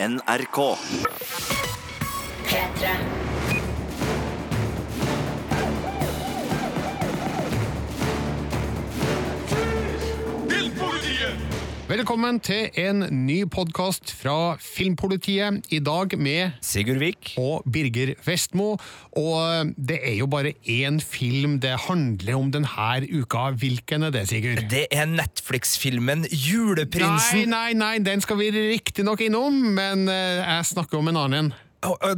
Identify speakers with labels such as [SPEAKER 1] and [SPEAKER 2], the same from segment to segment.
[SPEAKER 1] NRK.
[SPEAKER 2] P3.
[SPEAKER 3] Velkommen til en ny podkast fra Filmpolitiet. I dag med
[SPEAKER 4] Sigurd Vik.
[SPEAKER 3] og Birger Vestmo. Og det er jo bare én film det handler om denne uka. Hvilken er det, Sigurd?
[SPEAKER 4] Det er Netflix-filmen Juleprinsen.
[SPEAKER 3] nei, nei, nei, den skal vi riktignok innom, men eh, jeg snakker om en annen.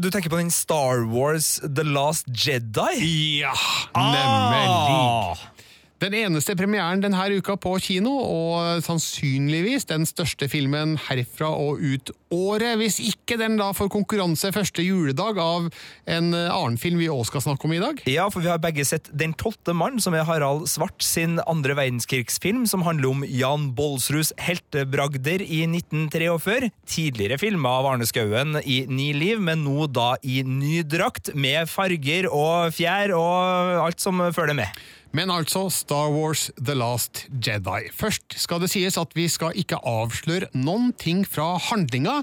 [SPEAKER 4] Du tenker på den Star Wars The Last Jedi?
[SPEAKER 3] Ja, nemlig.
[SPEAKER 4] Ah!
[SPEAKER 3] Den eneste premieren denne uka på kino, og sannsynligvis den største filmen herfra og ut året, hvis ikke den da får konkurranse første juledag av en annen film vi også skal snakke om i dag.
[SPEAKER 4] Ja, for vi har begge sett Den tolvte mann, som er Harald Svart sin andre verdenskrigsfilm, som handler om Jan Bolsruds heltebragder i 1943. Tidligere filma av Arne Skauen i Ni liv, men nå da i ny drakt, med farger og fjær og alt som følger med.
[SPEAKER 3] Men altså Star Wars The Last Jedi. Først skal det sies at vi skal ikke avsløre noen ting fra handlinga.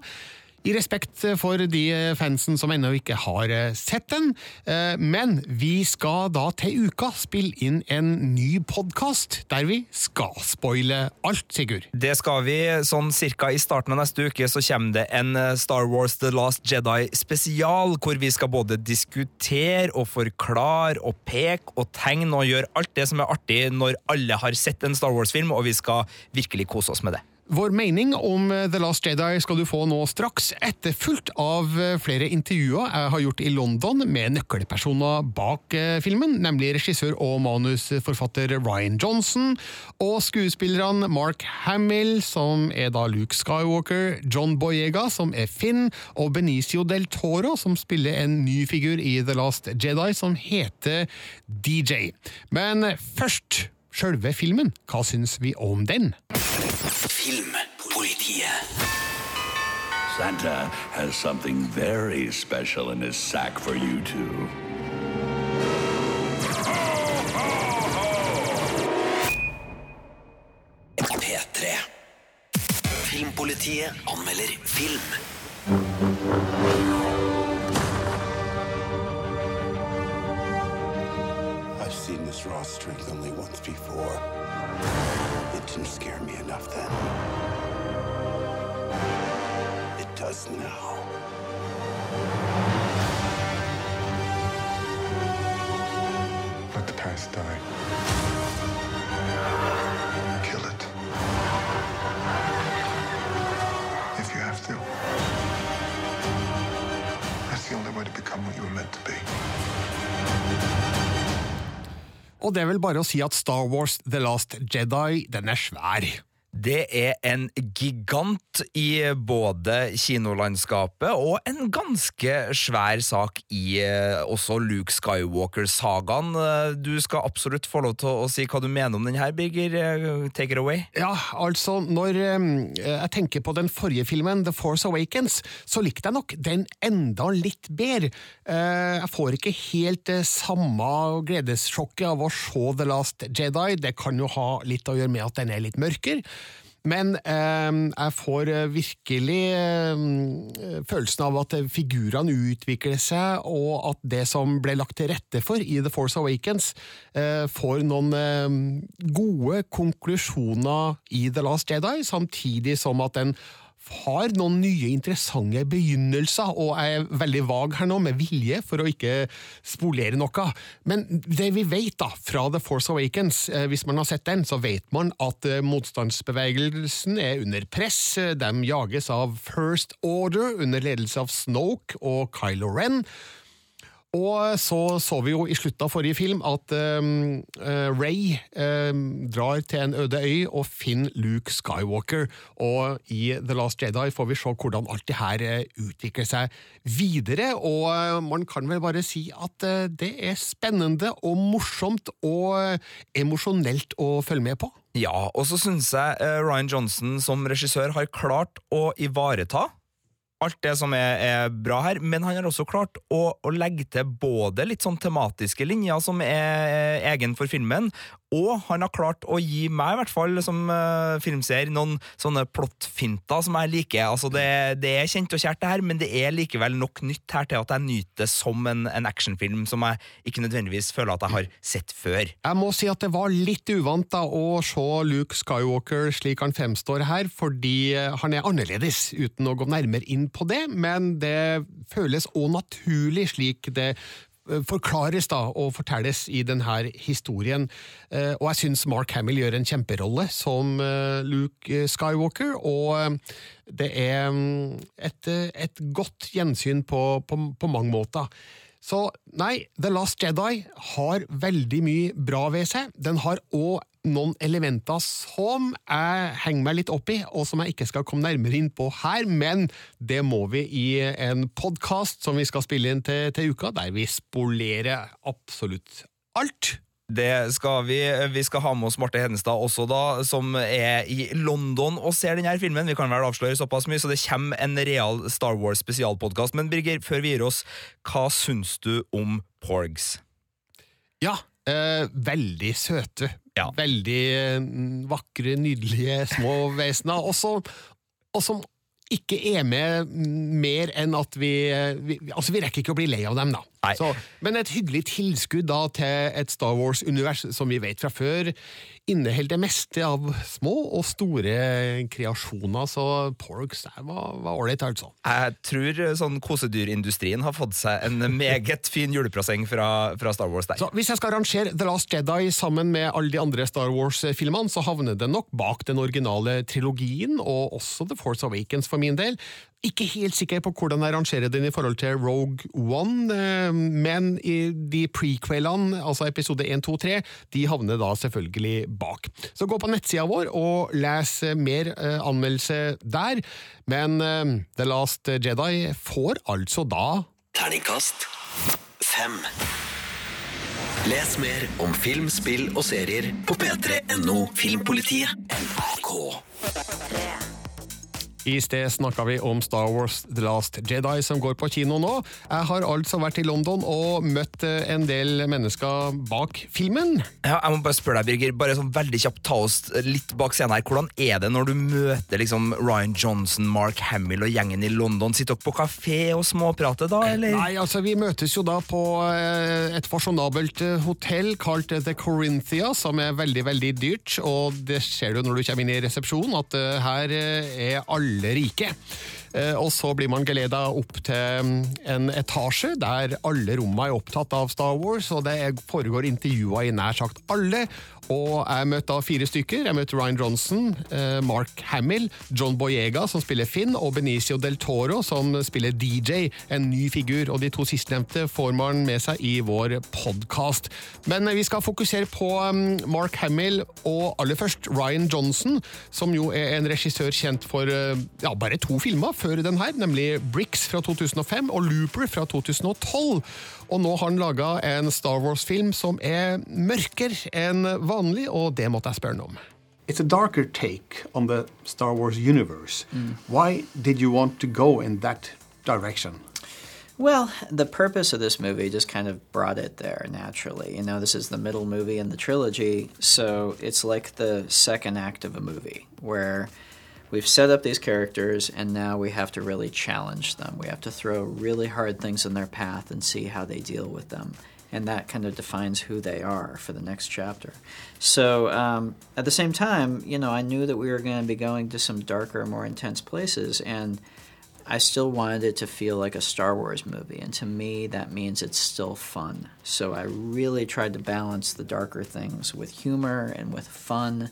[SPEAKER 3] I respekt for de fansen som ennå ikke har sett den. Eh, Men vi skal da til uka spille inn en ny podkast der vi skal spoile alt, Sigurd.
[SPEAKER 4] Det skal vi. Sånn cirka i starten av neste uke så kommer det en eh, Star Wars The Last Jedi spesial, hvor vi skal både diskutere og forklare og peke og tegne og gjøre alt det som er artig når alle har sett en Star Wars-film, og vi skal virkelig kose oss med det.
[SPEAKER 3] Vår mening om The Last Jedi skal du få nå straks, etterfulgt av flere intervjuer jeg har gjort i London med nøkkelpersoner bak eh, filmen, nemlig regissør og manusforfatter Ryan Johnson, og skuespillerne Mark Hamill, som er da Luke Skywalker, John Boyega, som er Finn, og Benicio del Toro, som spiller en ny figur i The Last Jedi, som heter DJ. Men først, sjølve filmen. Hva syns vi om den?
[SPEAKER 1] Filmpolitiet.
[SPEAKER 5] Santa has something very special in his sack for you two.
[SPEAKER 1] P3. Filmpolitiet anmelder film.
[SPEAKER 6] Seen raw strength only once before. It didn't scare me enough then. It does now. Let the past die.
[SPEAKER 3] Og det er vel bare å si at Star Wars The Last Jedi, den er svær.
[SPEAKER 4] Det er en gigant i både kinolandskapet og en ganske svær sak i eh, også Luke Skywalker-sagaen. Eh, Du skal absolutt få lov til å si hva du mener om den her, Birger. Eh, Take it away.
[SPEAKER 3] Ja, altså, når jeg tenker på den forrige filmen, The Force Awakens, så likte jeg nok den enda litt bedre. Jeg får ikke helt det samme gledessjokket av å se The Last Jedi. Det kan jo ha litt å gjøre med at den er litt mørkere. Men eh, jeg får eh, virkelig eh, følelsen av at figurene utvikler seg, og at det som ble lagt til rette for i The Force Awakens, eh, får noen eh, gode konklusjoner i The Last Jedi, samtidig som at den har noen nye interessante begynnelser, og jeg er veldig vag her nå, med vilje, for å ikke spolere noe. Men det vi vet da, fra The Force Awakens, eh, hvis man har sett den, så vet man at eh, motstandsbevegelsen er under press. De jages av First Order under ledelse av Snoke og Kylo Ren. Og så så vi jo i slutten av forrige film at um, uh, Ray um, drar til en øde øy og finner Luke Skywalker. Og i The Last Jedi får vi se hvordan alt det her uh, utvikler seg videre. Og uh, man kan vel bare si at det er spennende og morsomt og emosjonelt å følge med på.
[SPEAKER 4] Ja, og så syns jeg eh, Ryan Johnson som regissør har klart å ivareta alt det som er, er bra her, men han har også klart å, å legge til både litt sånn tematiske linjer som er egen for filmen, Og han har klart å gi meg, i hvert fall som uh, filmseer, noen sånne plottfinter som jeg liker. Altså det, det, er kjent og kjært, det her, men det er likevel nok nytt her til at jeg nyter det som en, en actionfilm som jeg ikke nødvendigvis føler at jeg har sett før.
[SPEAKER 3] Jeg må si at det var litt uvant da å se Luke Skywalker slik han fremstår her, fordi han er annerledes, uten å gå nærmere inn på det, men det føles òg naturlig slik det Eh, forklares da og fortelles i denne historien. Eh, og jeg syns Mark Hamill gjør en kjemperolle som eh, Luke Skywalker, og det er mm, et, et godt gjensyn på, på, på mange måter. Så nei, The Last Jedi har veldig mye bra ved seg. Den har òg noen elementer som jeg henger meg litt opp i, og som jeg ikke skal komme nærmere inn på her, men det må vi i en podkast som vi skal spille inn til, til uka, der vi spolerer absolutt alt.
[SPEAKER 4] Det skal vi. Vi skal ha med oss Marte Hedenstad også, da, som er i London og ser denne filmen. Vi kan vel avsløre såpass mye, så det kommer en real Star Wars spesialpodkast. Men Birger, før vi gir oss, hva syns du om Porgs?
[SPEAKER 3] Ja, eh, veldig søte.
[SPEAKER 4] Ja.
[SPEAKER 3] Veldig eh, vakre, nydelige små vesener. Og som ikke er med mer enn at vi, vi, Altså, vi rekker ikke å bli lei av dem, da. Så, men et hyggelig tilskudd da til et Star Wars-univers som vi vet fra før inneholder det meste av små og store kreasjoner, så Porgs var ålreit, altså.
[SPEAKER 4] Jeg tror sånn kosedyrindustrien har fått seg en meget fin julepresang fra, fra, Star Wars der.
[SPEAKER 3] Så Hvis jeg skal rangere The Last Jedi sammen med alle de andre Star Wars-filmene, så havner det nok bak den originale trilogien, og også The Force Awakens for min del. Ikke helt sikker på hvordan jeg rangerer den i forhold til Rogue One, eh, men i de prequelene, altså episode 1, 2, 3, de havner da selvfølgelig bak. Så gå på nettsida vår og les mer eh, anmeldelse der, men eh, The Last Jedi får altså da
[SPEAKER 1] Terningkast fem. Les mer om film, spill og serier på p3.no Filmpolitiet. NRK.
[SPEAKER 3] I sted snakka vi om Star Wars The Last Jedi, som går på kino nå. Jeg har altså vært i London og møtt eh, en del mennesker bak filmen.
[SPEAKER 4] Ja, jeg må bare spørre deg, Birger, bare sånn veldig kjapt, ta oss litt bak scenen her. Hvordan er det når du møter liksom Ryan Johnson, Mark Hamill og gjengen i London? Sitter dere på kafé og småprater da, eller?
[SPEAKER 3] Nei, altså vi møtes jo da på eh, et fasjonabelt eh, hotell kalt The Corinthia, som er veldig, veldig dyrt. Og det ser du når du kommer inn i resepsjonen, at her er alle alle rike. Eh, og så blir man geleda opp til mm, en etasje der alle rommene er opptatt av Star Wars, og det foregår intervjuer i nær sagt alle. Og jeg møtte da fire stykker. Jeg møtte Ryan Johnson, eh, Mark Hamill, John Boyega, som spiller Finn, og Benicio del Toro, som spiller DJ, en ny figur. Og de to sistnevnte får man med seg i vår podkast. Men vi skal fokusere på mm, Mark Hamill, og aller først Ryan Johnson, som jo er en regissør kjent for eh, ja, bare to filmer før den her, nemlig Bricks fra 2005 og Looper fra 2012. Og nå har han laga en Star Wars-film som er mørkere enn vanlig, og det måtte jeg spørre ham om. It's a darker take on the Star Wars universe. Mm. Why did you want to go in that direction?
[SPEAKER 2] Well, the purpose of this movie just kind of brought it there naturally. You know, this is the middle movie in the trilogy, so it's like the second act of a movie where we've set up these characters and now we have to really challenge them. We have to throw really hard things in their path and see how they deal with them. And that kind of defines who they are for the next chapter. So, um, at the same time, you know, I knew that we were going to be going to some darker, more intense places, and I still wanted it to feel like a Star Wars movie. And to me, that means it's still fun. So, I really tried to balance the darker things with humor and with fun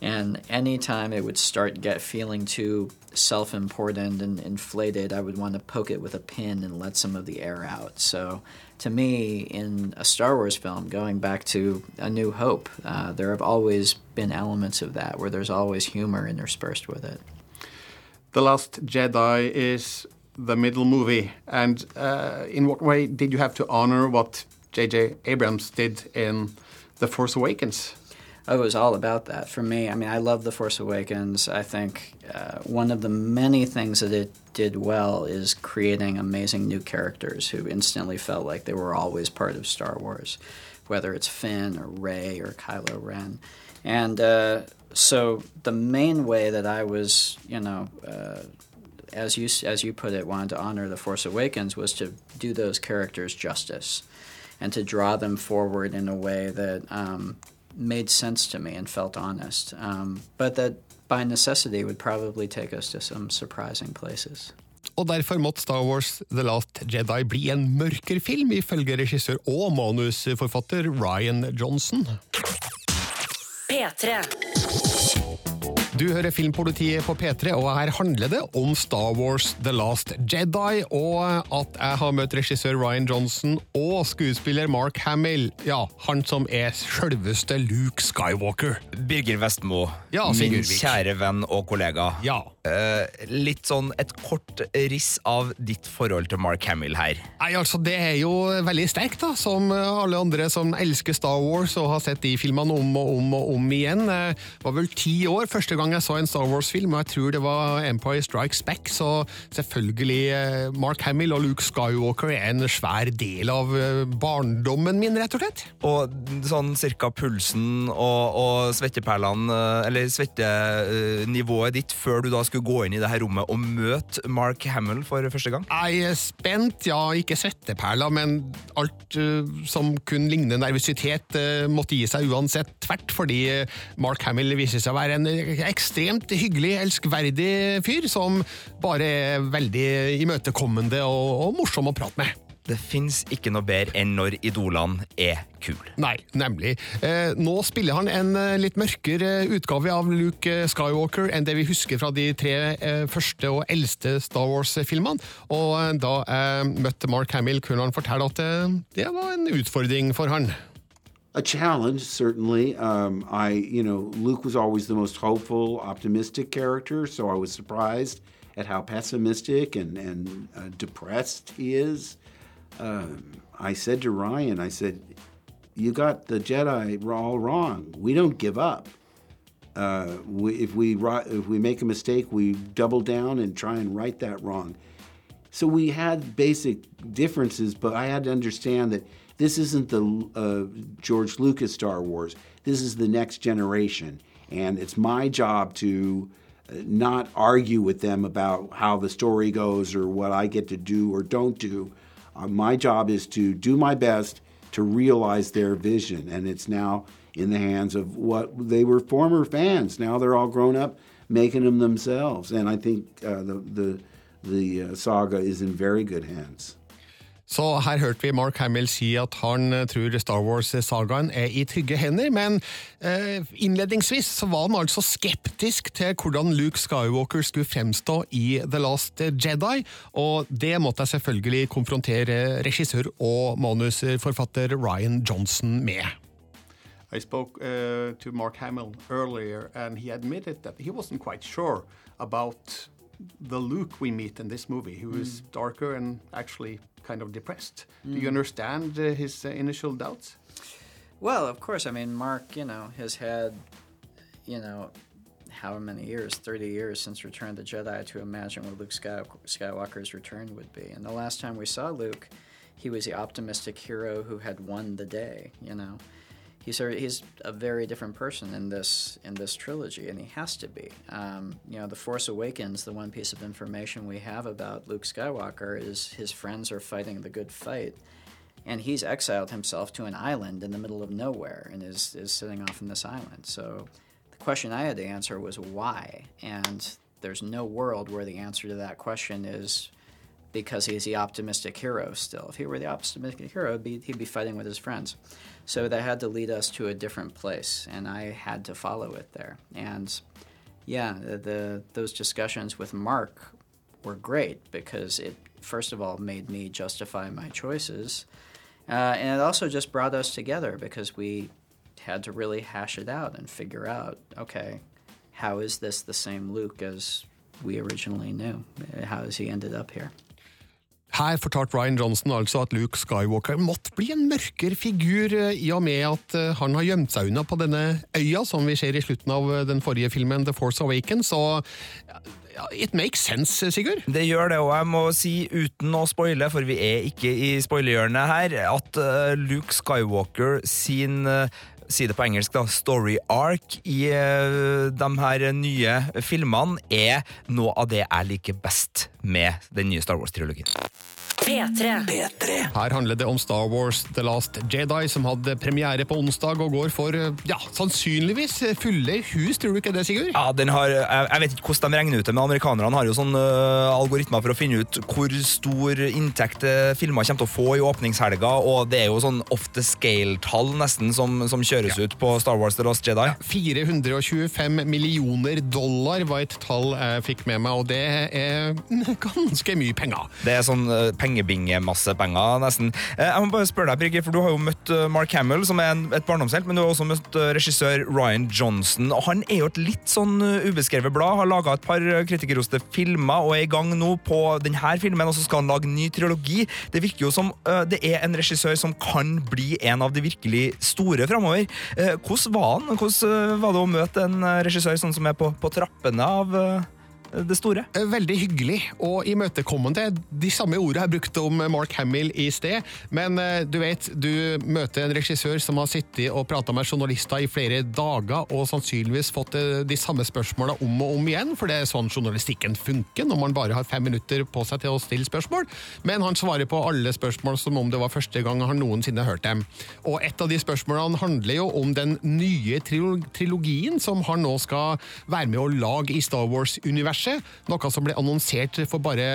[SPEAKER 2] and anytime it would start get feeling too self-important and inflated, I would want to poke it with a pin and let some of the air out. So, to me, in a Star Wars film, going back to A New Hope, uh, there have always been elements of that where there's always humor interspersed with it.
[SPEAKER 3] The Last Jedi is the middle movie, and uh, in what way did you have to honor what J.J. Abrams did in The Force Awakens?
[SPEAKER 2] It was all about that for me. I mean, I love The Force Awakens. I think uh, one of the many things that it did well is creating amazing new characters who instantly felt like they were always part of Star Wars. whether it's Finn or Ray or Kylo Ren. And uh, so the main way that I was, you know, uh, as you as you put it, wanted to honor the Force Awakens was to do those characters justice, and to draw them forward in a way that um, made sense to me and felt honest, um, but that by necessity would probably take us to some surprising places.
[SPEAKER 3] Og derfor måtte Star Wars The Last Jedi bli en mørkere film, ifølge regissør og manusforfatter Ryan Johnson.
[SPEAKER 7] P3.
[SPEAKER 3] Du hører Filmpolitiet på P3, og her handler det om Star Wars The Last Jedi, og at jeg har møtt regissør Ryan Johnson og skuespiller Mark Hamill. Ja, han som er sjølveste Luke Skywalker.
[SPEAKER 4] Birger Vestmo,
[SPEAKER 3] Ja,
[SPEAKER 4] min kjære venn og kollega.
[SPEAKER 3] Ja.
[SPEAKER 4] Eh, litt sånn et kort riss av ditt forhold til Mark Hamill her.
[SPEAKER 3] Nei, altså, Det er jo veldig sterkt, da, som alle andre som elsker Star Wars og har sett de filmene om og om og om igjen. Det var vel ti år første gang jeg så en Star Wars-film, og jeg tror det var Empire Strikes Back, så selvfølgelig eh, Mark Hamill og Luke Skywalker er en svær del av eh, barndommen min, rett og slett.
[SPEAKER 4] Og sånn cirka pulsen og, og svetteperlene, eh, eller svettenivået ditt, før du da skulle gå inn i det her rommet og møte Mark Hamill for første gang?
[SPEAKER 3] Jeg er spent, ja, ikke svetteperler, men alt uh, som kun ligner nervøsitet, uh, måtte gi seg uansett tvert, fordi eh, Mark Hamill viser seg å være en ekstremt hyggelig, elskverdig fyr, som bare er veldig imøtekommende og, og morsom å prate med.
[SPEAKER 4] Det fins ikke noe bedre enn når idolene er kule.
[SPEAKER 3] Nei, nemlig. Eh, nå spiller han en eh, litt mørkere eh, utgave av Luke eh, Skywalker enn det vi husker fra de tre eh, første og eldste Star Wars-filmene. Og eh, da jeg møtte Mark Hamill, kunne han fortelle at eh, det var en utfordring for han.
[SPEAKER 6] a challenge certainly um, i you know luke was always the most hopeful optimistic character so i was surprised at how pessimistic and, and uh, depressed he is um, i said to ryan i said you got the jedi all wrong we don't give up uh, we, if we if we make a mistake we double down and try and right that wrong so we had basic differences, but I had to understand that this isn't the uh, George Lucas Star Wars. This is the next generation, and it's my job to uh, not argue with them about how the story goes or what I get to do or don't do. Uh, my job is to do my best to realize their vision, and it's now in the hands of what they were former fans. Now they're all grown up, making them themselves, and I think uh, the the the uh, saga is in very good hands.
[SPEAKER 3] Så her hørte vi Mark Hamill si at han eh, tror Star Wars-sagaen er i trygge hender, men eh, innledningsvis så var han altså skeptisk til hvordan Luke Skywalker skulle fremstå i The Last Jedi, og det måtte jeg selvfølgelig konfrontere regissør og manusforfatter Ryan Johnson med.
[SPEAKER 8] I spoke uh, to Mark Hamill earlier, and he admitted that he wasn't quite sure about the Luke we meet in this movie, who is darker and actually kind of depressed. Do you understand uh, his uh, initial doubts?
[SPEAKER 2] Well, of course. I mean, Mark, you know, has had, you know, how many years, 30 years since Return of the Jedi to imagine what Luke Skywalker's return would be. And the last time we saw Luke, he was the optimistic hero who had won the day, you know. He's a, he's a very different person in this in this trilogy, and he has to be. Um, you know, The Force Awakens. The one piece of information we have about Luke Skywalker is his friends are fighting the good fight, and he's exiled himself to an island in the middle of nowhere and is, is sitting off in this island. So the question I had to answer was why? And there's no world where the answer to that question is because he's the optimistic hero still. If he were the optimistic hero, he'd be, he'd be fighting with his friends. So that had to lead us to a different place, and I had to follow it there. And yeah, the, the those discussions with Mark were great because it first of all made me justify my choices, uh, and it also just brought us together because we had to really hash it out and figure out okay, how is this the same Luke as we originally knew? How has he ended up here?
[SPEAKER 3] Her fortalte Ryan Johnson altså at Luke Skywalker måtte bli en mørkere figur, eh, i og med at eh, han har gjemt seg unna på denne øya, som vi ser i slutten av eh, den forrige filmen The Force Awakens. Så It makes sense, Sigurd.
[SPEAKER 4] Det gjør det, og jeg må si, uten å spoile, for vi er ikke i spoilehjørnet her, at Luke Skywalker sin Si det på engelsk, da. Story arc i uh, de her nye filmene er noe av det jeg liker best med den nye Star Wars-trilogien.
[SPEAKER 1] P3.
[SPEAKER 3] Her handler det om Star Wars The Last Jedi, som hadde premiere på onsdag og går for ja, sannsynligvis fulle hus, tror du ikke det, Sigurd?
[SPEAKER 4] Ja, den har, jeg, jeg vet ikke hvordan de regner ut det, men amerikanerne har jo sånne uh, algoritmer for å finne ut hvor stor inntekt uh, filmer kommer til å få i åpningshelga, og det er jo sånn off the scale-tall nesten som, som kjøres ut på Star Wars The Last Jedi.
[SPEAKER 3] 425 millioner dollar var et tall jeg fikk med meg, og det er ganske mye penger.
[SPEAKER 4] Det er sånn uh, pengebingemasse penger, nesten. Eh, jeg må bare spørre deg, Birgit, for Du har jo møtt eh, Mark Hamill, som er et barndomshelt, men du har også møtt eh, regissør Ryan Johnson. Han er jo et litt sånn ubeskrevet blad, har laga et par kritikerroste filmer og er i gang nå på denne filmen, og så skal han lage ny trilogi. Det virker jo som det er en regissør som kan bli en av de virkelig store framover. Hvordan var han? Hvordan var det å møte en regissør sånn som er på, på trappene av det store.
[SPEAKER 3] Eh, veldig hyggelig og imøtekommende. De samme ordene jeg brukte om Mark Hamill i sted. Men eh, du vet, du møter en regissør som har sittet og prata med journalister i flere dager og sannsynligvis fått eh, de samme spørsmåla om og om igjen, for det er sånn journalistikken funker når man bare har fem minutter på seg til å stille spørsmål. Men han svarer på alle spørsmål som om det var første gang han noensinne hørt dem. Og et av de spørsmålene handler jo om den nye trilogien som han nå skal være med å lage i Star Wars-universet universet, noe som ble annonsert for bare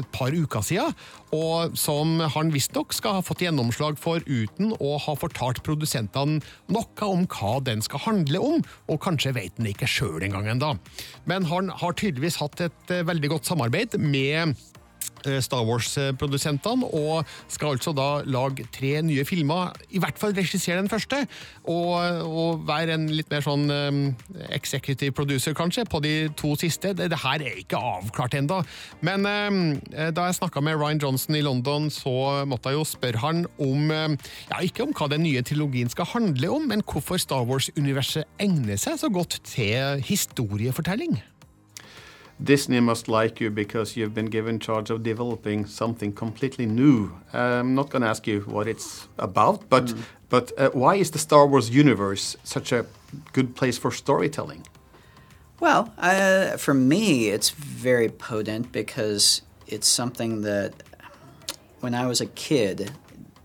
[SPEAKER 3] et par uker siden, og som han visstnok skal ha fått gjennomslag for uten å ha fortalt produsentene noe om hva den skal handle om, og kanskje vet den ikke sjøl engang ennå. Men han har tydeligvis hatt et eh, veldig godt samarbeid med Star Wars-produsentene, og skal altså da lage tre nye filmer. I hvert fall regissere den første, og, og være en litt mer sånn um, executive producer, kanskje, på de to siste. Det, det her er ikke avklart ennå. Men um, da jeg snakka med Ryan Johnson i London, så måtte jeg jo spørre han om ja, Ikke om hva den nye trilogien skal handle om, men hvorfor Star Wars-universet egner seg så godt til historiefortelling.
[SPEAKER 8] Disney must like you because you've been given charge of developing something completely new. I'm not going to ask you what it's about, but mm. but uh, why is the Star Wars universe such a good place for storytelling?
[SPEAKER 2] Well, uh, for me, it's very potent because it's something that when I was a kid,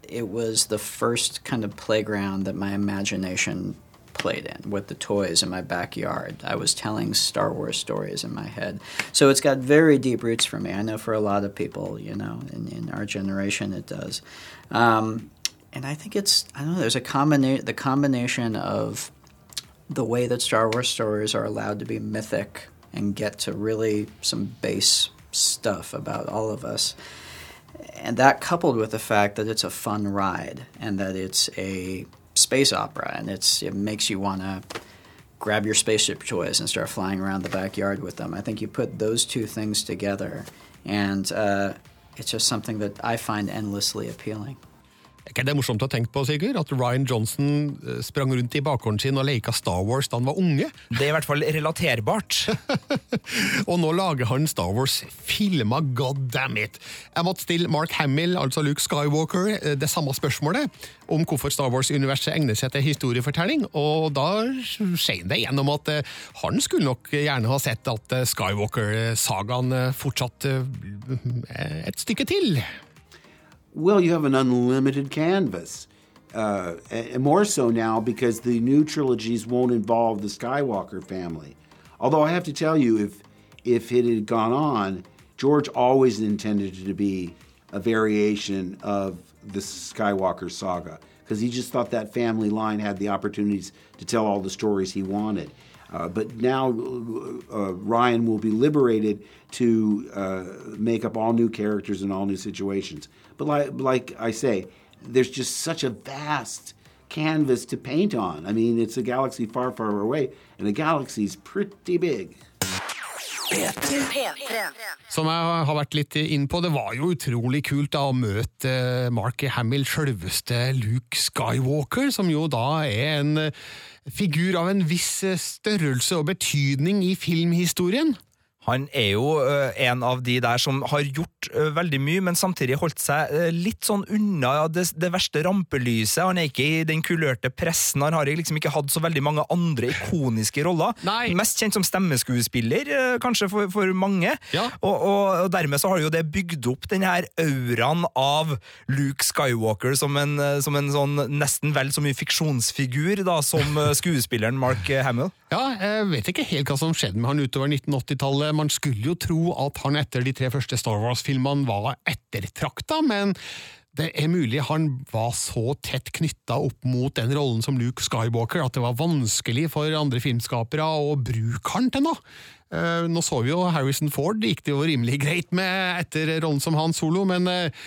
[SPEAKER 2] it was the first kind of playground that my imagination played in with the toys in my backyard. I was telling Star Wars stories in my head. So it's got very deep roots for me. I know for a lot of people, you know, in, in our generation it does. Um, and I think it's, I don't know, there's a combination, the combination of the way that Star Wars stories are allowed to be mythic and get to really some base stuff about all of us. And that coupled with the fact that it's a fun ride and that it's a space opera, and it's it makes you want to grab your spaceship toys and start flying around the backyard with them. I think you put those two things together, and uh, it's just something that I find endlessly appealing.
[SPEAKER 3] Er ikke det morsomt å tenke på, Sigurd? At Ryan Johnson eh, sprang rundt i bakgården sin og leka Star Wars da han var unge?
[SPEAKER 4] Det er i hvert fall relaterbart.
[SPEAKER 3] og nå lager han Star Wars-filma, god damn it! Jeg måtte stille Mark Hamill, altså Luke Skywalker, eh, det samme spørsmålet om hvorfor Star Wars-universet egner seg til historiefortelling, og da skjer det gjennom at eh, han skulle nok gjerne ha sett at Skywalker-sagaen fortsatt et stykke til.
[SPEAKER 6] Well, you have an unlimited canvas. Uh, and more so now because the new trilogies won't involve the Skywalker family. Although I have to tell you, if if it had gone on, George always intended it to be a variation of the Skywalker saga because he just thought that family line had the opportunities to tell all the stories he wanted. Uh, but now uh, Ryan will be liberated to uh, make up all new characters and all new situations. But like, like I say, there's just such a vast canvas to paint on. I mean, it's a galaxy far, far away, and the galaxy's pretty big.
[SPEAKER 3] Som jeg har vært litt inn på, det var jo utrolig kult da å møte Mark Hamill, sjølveste Luke Skywalker, som jo da er en figur av en viss størrelse og betydning i filmhistorien.
[SPEAKER 4] Han er jo uh, en av de der som har gjort uh, veldig mye, men samtidig holdt seg uh, litt sånn unna det, det, verste rampelyset. Han er ikke i den kulørte pressen, han har liksom ikke hatt så veldig mange andre ikoniske roller.
[SPEAKER 3] Nei.
[SPEAKER 4] Mest kjent som stemmeskuespiller, kanskje for, for mange.
[SPEAKER 3] Ja.
[SPEAKER 4] Og, og, og, dermed så har jo det bygd opp den her auraen av Luke Skywalker som en, som en sånn nesten vel så mye fiksjonsfigur da, som skuespilleren Mark Hamill.
[SPEAKER 3] Ja, jeg vet ikke helt hva som skjedde med han utover 1980-tallet man skulle jo tro at han etter de tre første Star Wars-filmene var ettertrakta, men det er mulig han var så tett knytta opp mot den rollen som Luke Skywalker at det var vanskelig for andre filmskapere å bruke han til noe. Eh, nå så vi jo Harrison Ford, det gikk det jo rimelig greit med etter rollen som Han Solo, men eh,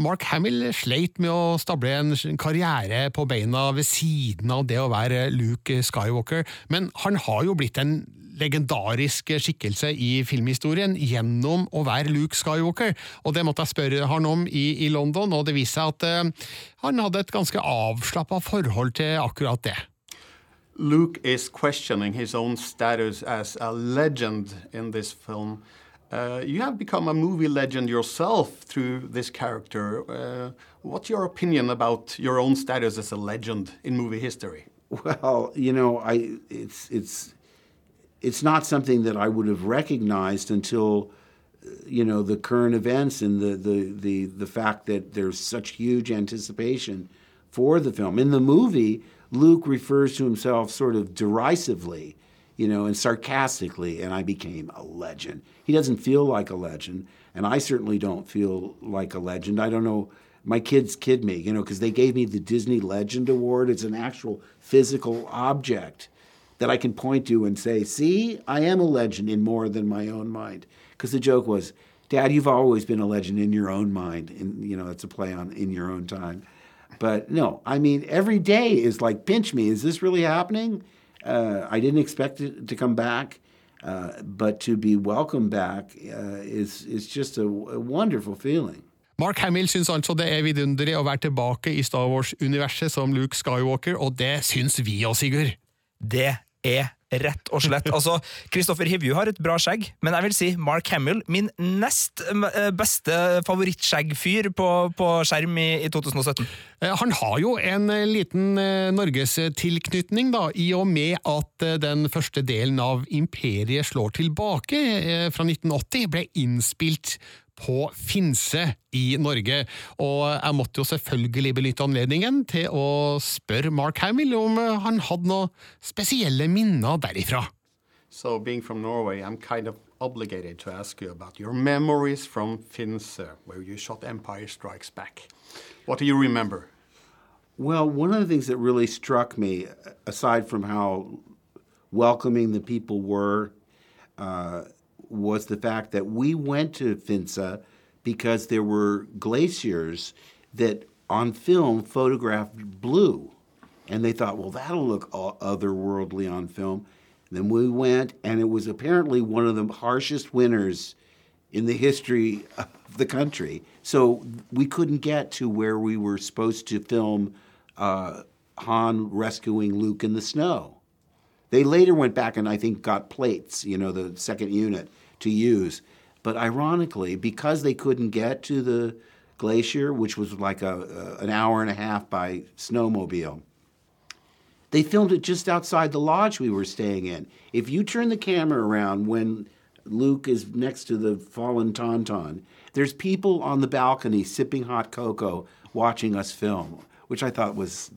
[SPEAKER 3] Mark Hamill sleit med å stable en karriere på beina ved siden av det å være Luke Skywalker, men han har jo blitt en legendarisk skikkelse i filmhistorien gjennom å være Luke Skywalker. Og det måtte jeg spørre han om i, i London, og det viste seg at uh, han hadde et ganske avslappa forhold til akkurat det.
[SPEAKER 8] Luke is questioning his own status as a legend in this film. Uh, you have become a movie legend yourself through this character. Uh, what's your opinion about your own status as a legend in movie history?
[SPEAKER 6] Well, you know, I it's it's it's not something that I would have recognized until you know the current events and the, the the the fact that there's such huge anticipation for the film. In the movie, Luke refers to himself sort of derisively, you know, and sarcastically, and I became a legend. He doesn't feel like a legend, and I certainly don't feel like a legend. I don't know. My kids kid me, you know, because they gave me the Disney Legend Award. It's an actual physical object that I can point to and say, see, I am a legend in more than my own mind. Because the joke was, Dad, you've always been a legend in your own mind. And, you know, that's a play on in your own time. But no, I mean, every day is like, pinch me. Is this really happening? Uh, I didn't expect it to come back. Uh, but to be welcomed back uh, is, is just a, a wonderful feeling.
[SPEAKER 3] Mark Hamill syns altså det er vidunderlig å være tilbake i Star Wars-universet som Luke Skywalker, og det syns vi òg, Sigurd.
[SPEAKER 4] Det er rett og slett. Altså, Christopher Hivju har et bra skjegg, men jeg vil si Mark Hamill, min nest eh, beste favorittskjeggfyr på, på skjerm i, i, 2017.
[SPEAKER 3] Eh, han har jo en eh, liten norgestilknytning, da, i og med at den første delen av Imperiet slår tilbake fra 1980 ble innspilt på Finse i Norge. Og jeg måtte jo selvfølgelig benytte anledningen til å spørre Mark Hamill om han hadde noen spesielle minner derifra.
[SPEAKER 8] So, being from Norway, I'm kind of obligated to ask you about your memories from Finse, where you shot Empire Strikes Back. What do you remember?
[SPEAKER 6] Well, one of the things that really struck me, aside from how welcoming the people were, uh, was the fact that we went to Finsa because there were glaciers that on film photographed blue. And they thought, well, that'll look otherworldly on film. Then we went, and it was apparently one of the harshest winters in the history of the country. So we couldn't get to where we were supposed to film uh, Han rescuing Luke in the snow. They later went back and I think got plates, you know, the second unit to use. But ironically, because they couldn't get to the glacier, which was like a, a, an hour and a half by snowmobile, they filmed it just outside the lodge we were staying in. If you turn the camera around when Luke is next to the fallen Tauntaun, there's people on the balcony sipping hot cocoa watching us film, which I thought was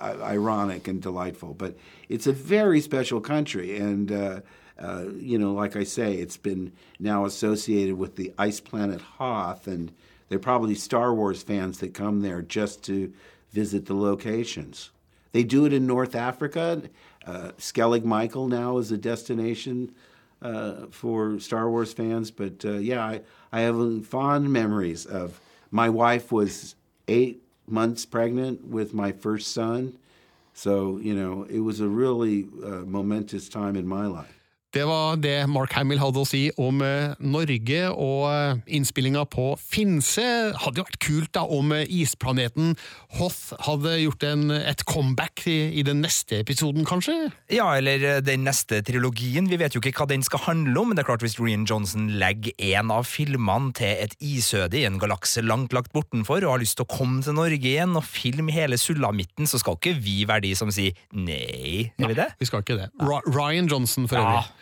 [SPEAKER 6] uh, ironic and delightful. But it's a very special country, and uh, uh, you know, like I say, it's been now associated with the ice planet Hoth, and they're probably Star Wars fans that come there just to visit the locations. They do it in North Africa. Uh, Skellig Michael now is a destination uh, for Star Wars fans. But uh, yeah, I, I have fond memories of my wife was eight months pregnant with my first son. So, you know, it was a really uh, momentous time in my life.
[SPEAKER 3] Det var det Mark Hamill hadde å si om eh, Norge og eh, innspillinga på Finse. Hadde jo vært kult da om eh, isplaneten Hoth hadde gjort en, et comeback i, i den neste episoden, kanskje?
[SPEAKER 4] Ja, eller den neste trilogien. Vi vet jo ikke hva den skal handle om, men det er klart hvis Rian Johnson legger en av filmene til et isøde i en galakse langt lagt bortenfor, og har lyst til å komme til Norge igjen og filme hele sulamitten, så skal ikke vi være de som sier nei. Gjør vi det?
[SPEAKER 3] Vi skal ikke det. Ra Ryan Johnson, for
[SPEAKER 4] Ja,
[SPEAKER 3] øvrig.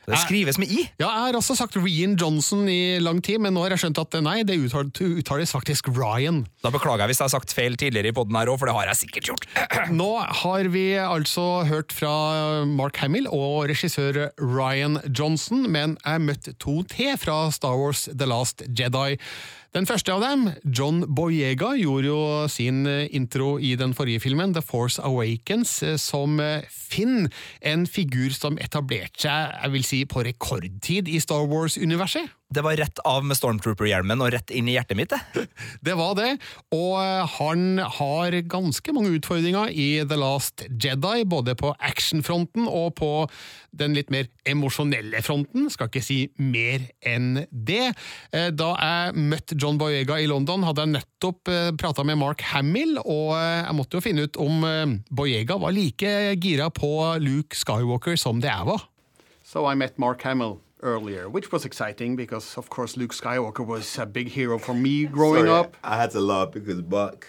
[SPEAKER 4] det skrives med i.
[SPEAKER 3] Ja, jeg har også sagt Rian Johnson i lang tid, men nå har jeg skjønt at nei, det uttales, faktisk Ryan.
[SPEAKER 4] Da beklager jeg hvis jeg har sagt feil tidligere i podden her òg, for det har jeg sikkert gjort.
[SPEAKER 3] Nå har vi altså hørt fra Mark Hamill og regissør Ryan Johnson, men jeg møtte to til fra Star Wars The Last Jedi. Den første av dem, John Boyega, gjorde jo sin intro i den forrige filmen, The Force Awakens, som Finn, en figur som etablerte seg, jeg vil si, på rekordtid i Star Wars-universet.
[SPEAKER 4] Det var rett av med Stormtrooper-hjelmen og rett inn i hjertet mitt, det.
[SPEAKER 3] Det var det, og han har ganske mange utfordringer i The Last Jedi, både på actionfronten og på den litt mer emosjonelle fronten. Skal ikke si mer enn det. Da jeg møtte John Boyega i London, hadde jeg nettopp prata med Mark Hamill, og jeg måtte jo finne ut om Boyega var like gira på Luke Skywalker som det jeg var.
[SPEAKER 8] So I met Mark Hamill earlier, which was exciting because, of course, Luke Skywalker was a big hero for me growing
[SPEAKER 7] Sorry,
[SPEAKER 8] up.
[SPEAKER 7] I had to laugh because Mark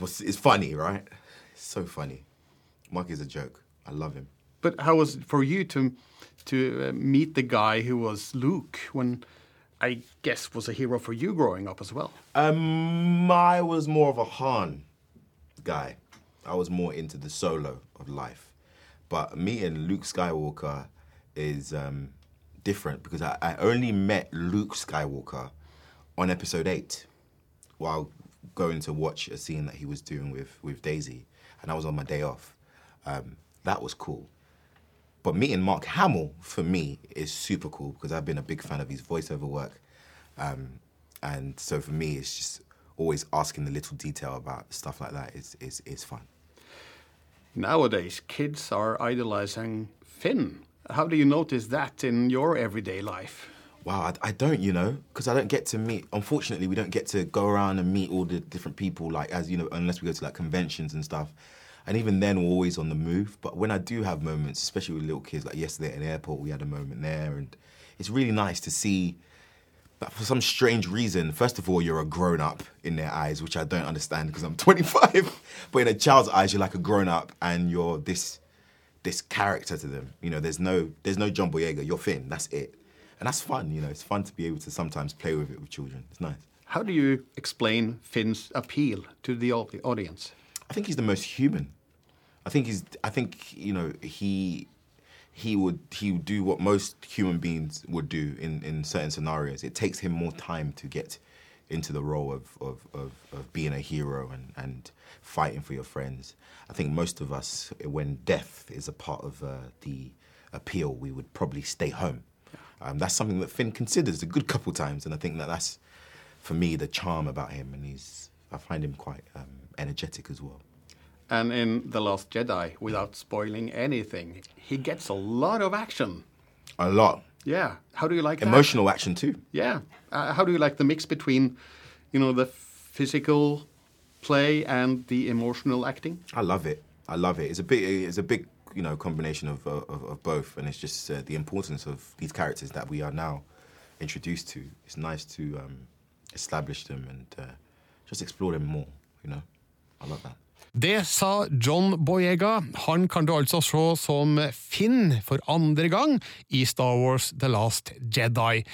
[SPEAKER 7] was it's funny, right? It's so funny. Mark is a joke. I love him.
[SPEAKER 8] But how was it for you to to uh, meet the guy who was Luke when I guess was a hero for you growing up as well?
[SPEAKER 7] Um, I was more of a Han guy. I was more into the solo of life. But meeting Luke Skywalker is um, different because I, I only met Luke Skywalker on episode eight while going to watch a scene that he was doing with, with Daisy, and I was on my day off. Um, that was cool. But meeting Mark Hamill for me is super cool because I've been a big fan of his voiceover work. Um, and so for me, it's just always asking the little detail about stuff like that is, is, is fun.
[SPEAKER 8] Nowadays, kids are idolizing Finn. How do you notice that in your everyday life?
[SPEAKER 7] Wow, I, I don't, you know, because I don't get to meet. Unfortunately, we don't get to go around and meet all the different people, like as you know, unless we go to like conventions and stuff. And even then, we're always on the move. But when I do have moments, especially with little kids, like yesterday at the airport, we had a moment there, and it's really nice to see. But for some strange reason, first of all, you're a grown up in their eyes, which I don't understand because I'm 25. but in a child's eyes, you're like a grown up, and you're this this character to them. You know, there's no there's no John Boyega. You're Finn. That's it, and that's fun. You know, it's fun to be able to sometimes play with it with children. It's nice.
[SPEAKER 8] How do you explain Finn's appeal to the audience?
[SPEAKER 7] I think he's the most human. I think he's. I think you know he he would he would do what most human beings would do in in certain scenarios. It takes him more time to get into the role of of, of, of being a hero and and fighting for your friends. I think most of us, when death is a part of uh, the appeal, we would probably stay home. Um, that's something that Finn considers a good couple times, and I think that that's for me the charm about him, and he's I find him quite um, energetic as well.
[SPEAKER 8] And in The Last Jedi, without spoiling anything, he gets a lot of action.
[SPEAKER 7] A lot.
[SPEAKER 8] Yeah. How do you like that?
[SPEAKER 7] Emotional action too.
[SPEAKER 8] Yeah. Uh, how do you like the mix between, you know, the physical play and the emotional acting?
[SPEAKER 7] I love it. I love it. It's a big, it's a big, you know, combination of of, of both, and it's just uh, the importance of these characters that we are now introduced to. It's nice to um, establish them and uh, just explore them more. You know, I love that.
[SPEAKER 3] Det sa John Boyega. Han kan du altså se som Finn for andre gang i Star Wars The Last Jedi.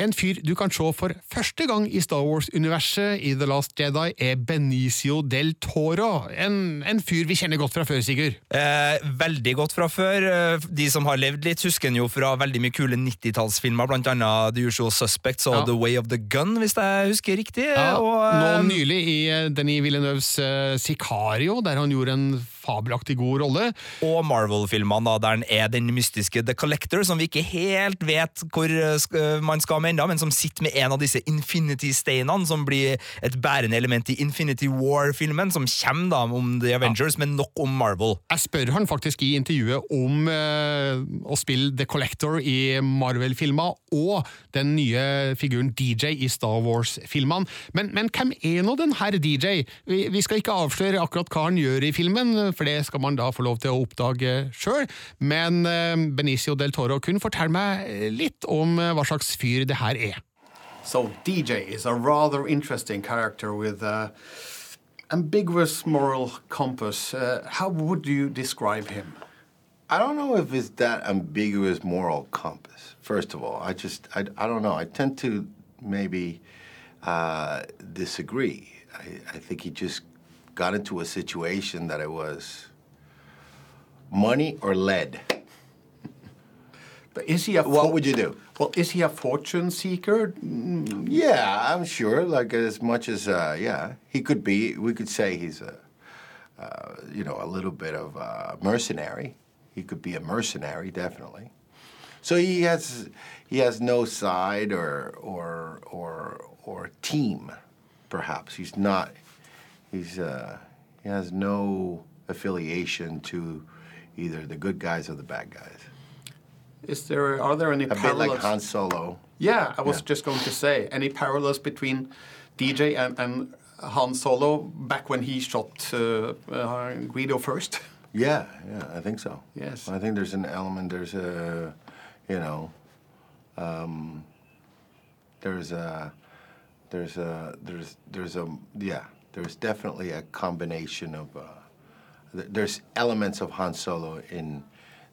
[SPEAKER 3] En fyr du kan se for første gang i Star Wars-universet i The Last Jedi, er Benicio del Toro. En, en fyr vi kjenner godt fra før, Sigurd.
[SPEAKER 4] Eh, veldig godt fra før. Eh, De som har levd litt, husker han jo fra veldig mye kule 90-tallsfilmer, blant annet The Usual Suspects og
[SPEAKER 3] Ja.
[SPEAKER 4] The Way of the Gun, hvis jeg husker riktig.
[SPEAKER 3] Ja,
[SPEAKER 4] og,
[SPEAKER 3] nå
[SPEAKER 4] eh,
[SPEAKER 3] nylig i eh, Denis Villeneuves uh, Sicario, der han gjorde en fabelaktig god rolle.
[SPEAKER 4] Og Marvel-filmene, der han er den mystiske The Collector, som vi ikke helt vet hvor eh, man skal med ennå, men som sitter med en av disse Infinity-steinene, som blir et bærende element i Infinity War-filmen, som kommer da om The Avengers, men nok om Marvel.
[SPEAKER 3] Jeg spør han faktisk i intervjuet om eh, å spille The Collector i Marvel-filmer og den nye figuren DJ i Star Wars-filmene. Men, men hvem er nå den her DJ? Vi, vi skal ikke avsløre akkurat hva han gjør i filmen, for det skal man da få lov til å oppdage sjøl. Men eh, Benicio del Toro kun fortell meg litt om eh, hva slags fyr det her er.
[SPEAKER 8] So DJ is a rather interesting character with a ambiguous moral compass. Uh, how would you describe him?
[SPEAKER 9] I don't know if it's that ambiguous moral compass. First of all, I just I, I don't know. I tend to maybe uh, disagree. I, I think he just got into a situation that it was money or lead.
[SPEAKER 8] But is he a
[SPEAKER 9] What would you do?
[SPEAKER 8] Well, is he a fortune seeker?
[SPEAKER 9] Yeah, I'm sure. Like as much as uh, yeah, he could be. We could say he's a uh, you know a little bit of a mercenary. He could be a mercenary, definitely. So he has he has no side or or or or team, perhaps. He's not. He's uh, he has no affiliation to either the good guys or the bad guys.
[SPEAKER 8] Is there are there any
[SPEAKER 9] A bit
[SPEAKER 8] parallels?
[SPEAKER 9] like Han Solo.
[SPEAKER 8] Yeah, I was
[SPEAKER 9] Yeah.
[SPEAKER 8] just going to say any parallels between DJ and, and Han Solo back when he shot uh, uh, Guido first.
[SPEAKER 9] Yeah, yeah, I think so.
[SPEAKER 8] Yes.
[SPEAKER 9] I think there's an element. There's a, you know, um, there's a, there's a, there's there's a yeah. There's definitely a combination of. Uh, th- there's elements of Han Solo in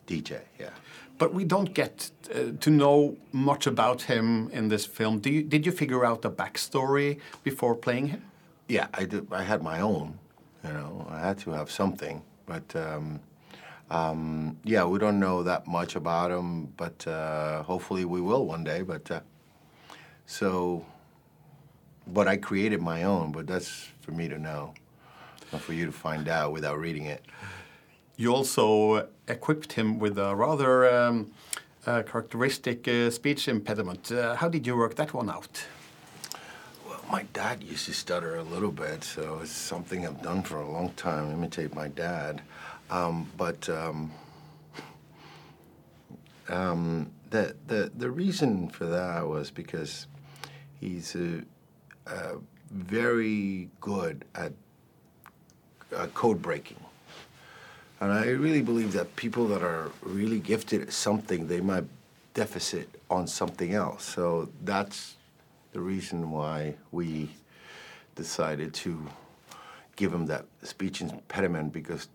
[SPEAKER 9] DJ. Yeah.
[SPEAKER 8] But we don't get uh, to know much about him in this film. Do you, did you figure out the backstory before playing him?
[SPEAKER 9] Yeah, I did. I had my own. You know, I had to have something. But um, um, yeah, we don't know that much about him. But uh, hopefully, we will one day. But uh, so, but I created my own. But that's for me to know, not for you to find out without reading it.
[SPEAKER 8] You also equipped him with a rather um, uh, characteristic uh, speech impediment. Uh, how did you work that one out?
[SPEAKER 9] Well, my dad used to stutter a little bit, so it's something I've done for a long time, imitate my dad. Um, but um, um, the, the, the reason for that was because he's uh, very good at uh, code breaking. And I really believe that people that are really gifted at something, they might deficit on something else. So that's the reason why we decided to give him that speech impediment because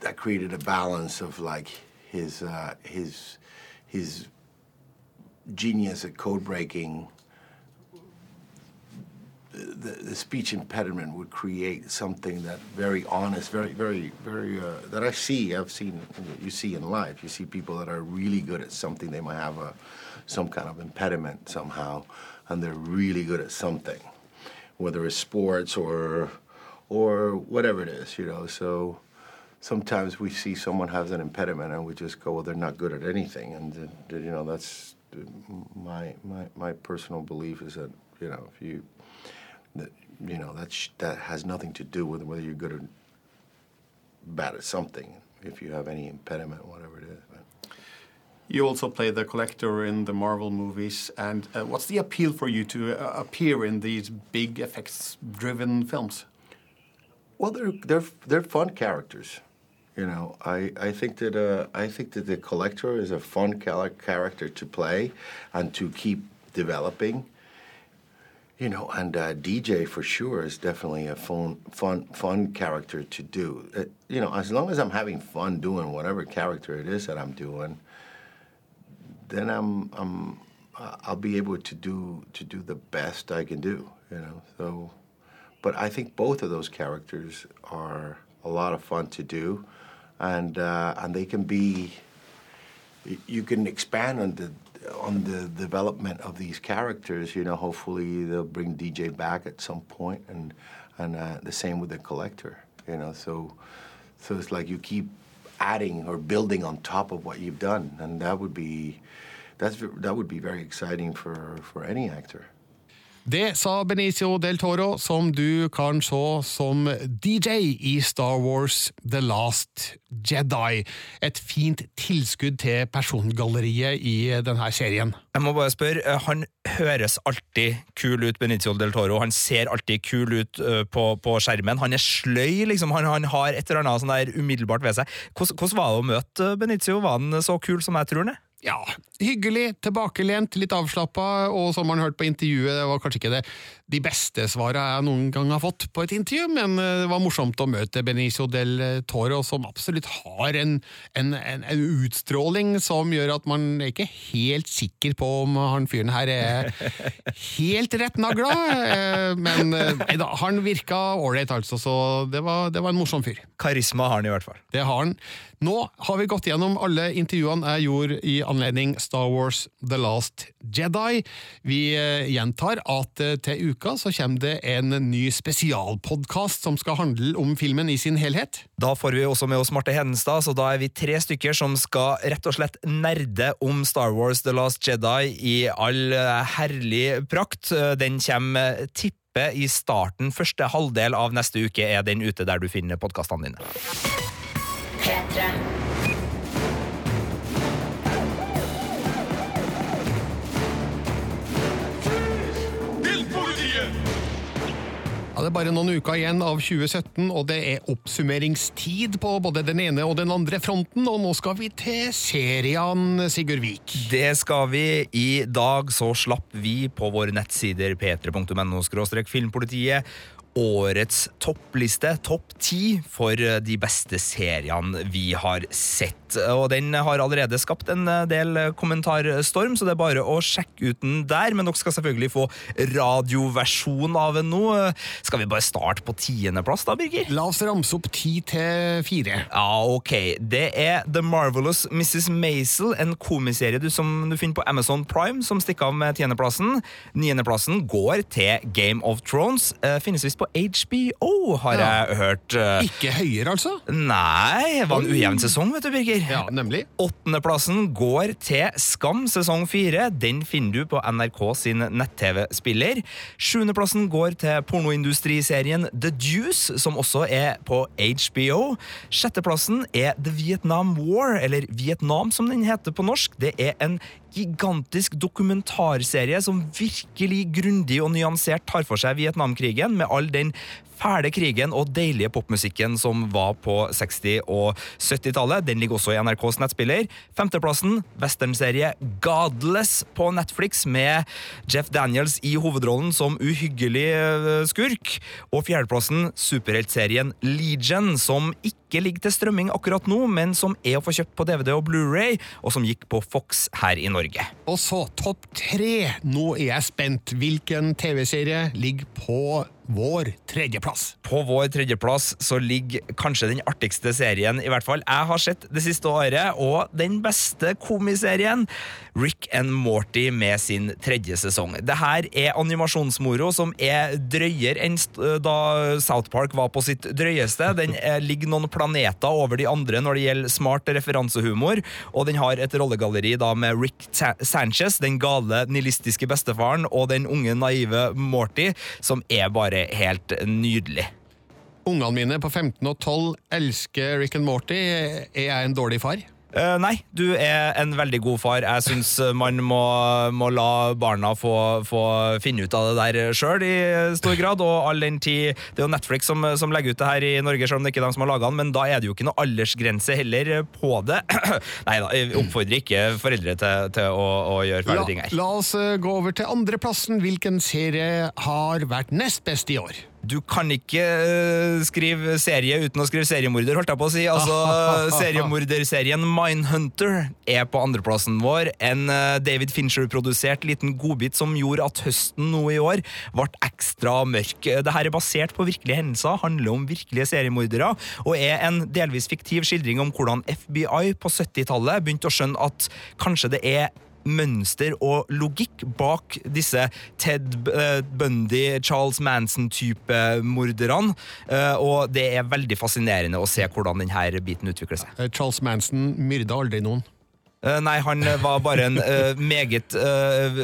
[SPEAKER 9] that created a balance of like his uh, his his genius at code breaking the, the speech impediment would create something that very honest, very, very, very, uh, that I see, I've seen, you see in life. You see people that are really good at something. They might have a, some kind of impediment somehow, and they're really good at something, whether it's sports or, or whatever it is, you know. So sometimes we see someone has an impediment, and we just go, well, they're not good at anything, and uh, you know that's uh, my my my personal belief is that you know if you that you know that sh- that has nothing to do with whether you're good or bad at something. If you have any impediment, whatever it is. But
[SPEAKER 8] You also play the collector in the Marvel movies. And uh, what's the appeal for you to uh, appear in these big effects-driven films?
[SPEAKER 9] Well, they're they're they're fun characters. You know, I, I think that uh, I think that the collector is a fun character to play and to keep developing. You know, and uh, DJ for sure is definitely a fun fun fun character to do. Uh, you know, as long as I'm having fun doing whatever character it is that I'm doing, then I'm I'm I'll be able to do to do the best I can do. You know, so. But I think both of those characters are a lot of fun to do, and uh, and they can be. You can expand on the on the development of these characters. You know, hopefully they'll bring DJ back at some point, and and uh, the same with the collector. You know, so so it's like you keep adding or building on top of what you've done, and that would be that's that would be very exciting for for any actor.
[SPEAKER 3] Det sa Benicio del Toro, som du kan se som DJ i Star Wars The Last Jedi. Et fint tilskudd til persongalleriet i denne serien.
[SPEAKER 4] Jeg må bare spørre, eh, Han høres alltid kul ut, Benicio del Toro. Han ser alltid kul ut eh, på, på skjermen. Han er sløy, liksom. Han, han har et eller annet sånn der umiddelbart ved seg. Hvordan, hvordan var det å møte eh, Benicio? Var han så kul som jeg tror han er?
[SPEAKER 3] Ja, hyggelig, tilbakelent, litt avslappa, og som man hørte på intervjuet, det var kanskje ikke det de beste svara jeg noen gang har fått på et intervju, men eh, det var morsomt å møte Benicio del Toro, som absolutt har en, en, en, en utstråling som gjør at man er ikke helt sikker på om han fyren her er helt rett nagla, men eh, da, han virka ålreit, altså, så det var, det var en morsom fyr.
[SPEAKER 4] Karisma har han i hvert fall.
[SPEAKER 3] Det har han. Nå har vi gått gjennom alle intervjuene jeg gjorde i anledning Star Wars The Last Jedi. Vi eh, gjentar at eh, til uka så kommer det en ny spesialpodkast som skal handle om filmen i sin helhet.
[SPEAKER 4] Da får vi også med oss Marte Hedenstad, så da er vi tre stykker som skal rett og slett nerde om Star Wars The Last Jedi i all eh, herlig prakt. Eh, Den kommer eh, tippe i starten. Første halvdel av neste uke er den ute der du finner podkastene dine.
[SPEAKER 10] P3.
[SPEAKER 3] Det bare noen uker igjen av 2017, og det er oppsummeringstid på både den ene og den andre fronten, og nå skal vi til seriene, Sigurd Vik.
[SPEAKER 4] Det skal vi. I dag så slapp vi på våre nettsider p3.no filmpolitiet årets toppliste, topp ti, for de beste seriene vi har sett. Og den har allerede skapt en del kommentarstorm, så det er bare å sjekke ut den der. Men dere skal selvfølgelig få radioversjon av den nå. Skal vi bare starte på tiendeplass, da, Birger?
[SPEAKER 3] La oss ramse opp ti til fire.
[SPEAKER 4] Ja, ok. Det er The Marvelous Mrs. Maisel, en komiserie du, som du finner på Amazon Prime, som stikker av med tiendeplassen. Niendeplassen går til Game of Thrones. Eh, finnes visst på HBO, har
[SPEAKER 3] Ja.
[SPEAKER 4] jeg hørt. Eh,
[SPEAKER 3] Ikke høyere, altså?
[SPEAKER 4] Nei, det var en ujevn sesong, vet du, Birger.
[SPEAKER 3] Ja, nemlig.
[SPEAKER 4] Åttendeplassen går til Skam sesong fire. Den finner du på NRK sin nett-TV-spiller. Sjuendeplassen går til pornoindustriserien The Deuce, som også er på HBO. Sjetteplassen er The Vietnam War, eller Vietnam som den heter på norsk. Det er en gigantisk dokumentarserie som virkelig grundig og nyansert tar for seg Vietnamkrigen, med all den fæle krigen og deilige popmusikken som var på 60- og 70-tallet. Den ligger også i NRKs nettspiller. Femteplassen, westernserie Godless på Netflix med Jeff Daniels i hovedrollen som uhyggelig eh, skurk. Og fjerdeplassen, superheltserien Legion, som ikke ligger til strømming akkurat nå, men som er å få kjøpt på DVD og Blu-ray, og som gikk på Fox her i Norge.
[SPEAKER 3] Og så topp tre. Nå er jeg spent. Hvilken TV-serie ligger på vår tredjeplass?
[SPEAKER 4] På vår tredjeplass så ligger kanskje den artigste serien, i hvert fall jeg har sett det siste året, og den beste komiserien, Rick and Morty med sin tredje sesong. Det her er animasjonsmoro som er drøyere enn da South Park var på sitt drøyeste. Den ligger noen planeter over de andre når det gjelder smart referansehumor, og den har et rollegalleri da med Rick Sanchez, den gale nihilistiske bestefaren, og den unge naive Morty, som er bare helt nydelig.
[SPEAKER 3] Ungene mine på 15 og 12 elsker Rick and Morty. Er jeg en dårlig far?
[SPEAKER 4] Eh, nei, du er en veldig god far. Jeg syns man må, må la barna få, få finne ut av det der sjøl i stor grad. Og all den tid Det er jo Netflix som, som legger ut det her i Norge, selv om det ikke er de som har laga den, men da er det jo ikke noe aldersgrense heller på det. nei da, jeg oppfordrer ikke foreldre til, til å, å gjøre fæle ting her.
[SPEAKER 3] la oss eh, gå over til andreplassen. Hvilken serie har vært nest best i år?
[SPEAKER 4] Du kan ikke øh, skrive serie uten å skrive seriemorder, holdt jeg på å si. Altså, Seriemorderserien Mindhunter er på andreplassen vår. En øh, David Fincher-produsert liten godbit som gjorde at høsten nå i år ble ekstra mørk. Dette er basert på virkelige hendelser, handler om virkelige seriemordere, og er en delvis fiktiv skildring om hvordan FBI på 70-tallet begynte å skjønne at kanskje det er mønster og logikk bak disse Ted eh, Bundy, Charles Manson-type morderne. Eh, Og det er veldig fascinerende å se hvordan denne biten utvikler seg.
[SPEAKER 3] Eh, Charles Manson myrda aldri noen.
[SPEAKER 4] Eh, Nei, han var bare en eh, meget eh,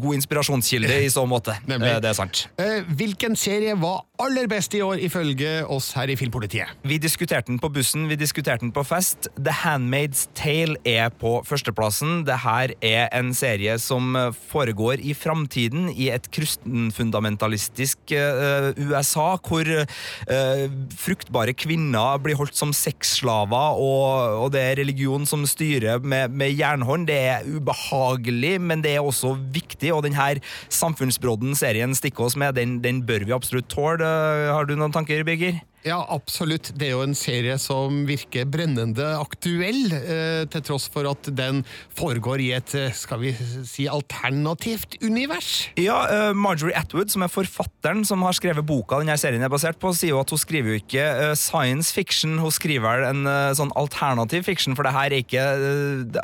[SPEAKER 4] god inspirasjonskilde i så måte.
[SPEAKER 3] Nemlig.
[SPEAKER 4] Eh, det er sant.
[SPEAKER 3] Eh, hvilken serie var aller best i år, ifølge oss her i Filmpolitiet?
[SPEAKER 4] Vi diskuterte den på bussen, vi diskuterte den på fest. The Handmaid's Tale er på førsteplassen. Det her er en serie som eh, foregår i framtiden, i et kristenfundamentalistisk eh, USA, hvor eh, fruktbare kvinner blir holdt som sexslaver, og, og det er religion som styrer med, med jernhånd. Det er ubehagelig, men det er også viktig, og denne samfunnsbrodden serien stikker oss med, den, den bør vi absolutt tåle. Har du noen tanker, Birger?
[SPEAKER 3] Ja, absolutt. Det er jo en serie som virker brennende aktuell, eh, til tross for at den foregår i et, eh, skal vi si, alternativt univers.
[SPEAKER 4] Ja, eh, Marjorie Atwood, som er forfatteren som har skrevet boka denne serien er basert på, sier jo at hun skriver jo ikke science fiction, hun skriver vel en sånn alternativ fiction, for det her er ikke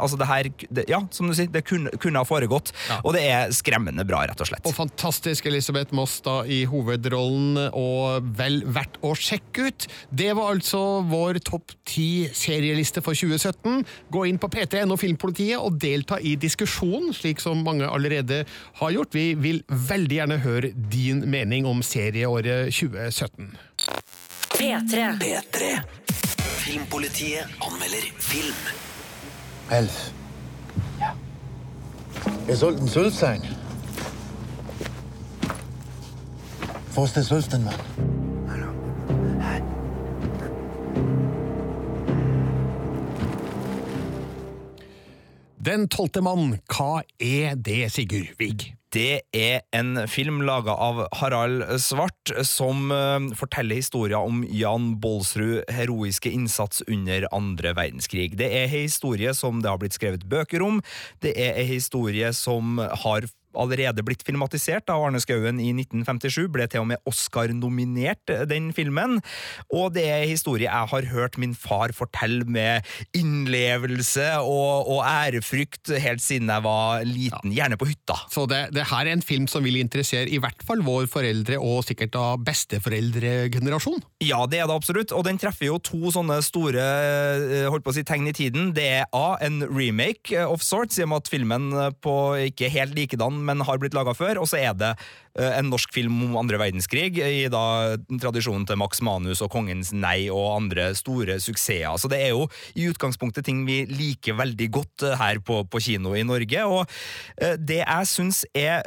[SPEAKER 4] Altså, det her Ja, som du sier, det kunne, kunne ha foregått, og det er skremmende bra, rett og slett.
[SPEAKER 3] Og fantastisk Elisabeth Moss da i hovedrollen, og vel verdt å sjekke ut. Det var altså vår topp ti serieliste for 2017. Gå inn på PT.no Filmpolitiet og delta i diskusjonen, slik som mange allerede har gjort. Vi vil veldig gjerne høre din mening om serieåret 2017.
[SPEAKER 1] P3. P3. Filmpolitiet anmelder film.
[SPEAKER 11] Elf. Ja. Jeg solgte en sølvstein. Få er til sølvstein, mann.
[SPEAKER 3] Den tolvte mann, hva er det, Sigurd Vig?
[SPEAKER 4] Det er en film laga av Harald Svart som eh, forteller historier om Jan Baalsrud heroiske innsats under andre verdenskrig. Det er en historie som det har blitt skrevet bøker om. Det er en historie som har allerede blitt filmatisert av Arne Skouen i 1957, ble til og med Oscar-nominert, eh, den filmen. Og det er historie jeg har hørt min far fortelle med innlevelse og, og ærefrykt helt siden jeg var liten, gjerne på hytta.
[SPEAKER 3] Så det, det her er en film som vil interessere i hvert fall vår foreldre og sikkert da besteforeldregenerasjon.
[SPEAKER 4] Ja, det er det absolutt, og den treffer jo to sånne store eh, holdt på å si, tegn i tiden. Det er A, en remake eh, of sorts, i og med at filmen på ikke helt likedan, men har blitt laga før, og så er det eh, en norsk film om andre verdenskrig, i da tradisjonen til Max Manus og Kongens nei og andre store suksesser. Så det er jo i utgangspunktet ting vi liker veldig godt eh, her på, på kino i Norge, og eh, det jeg syns er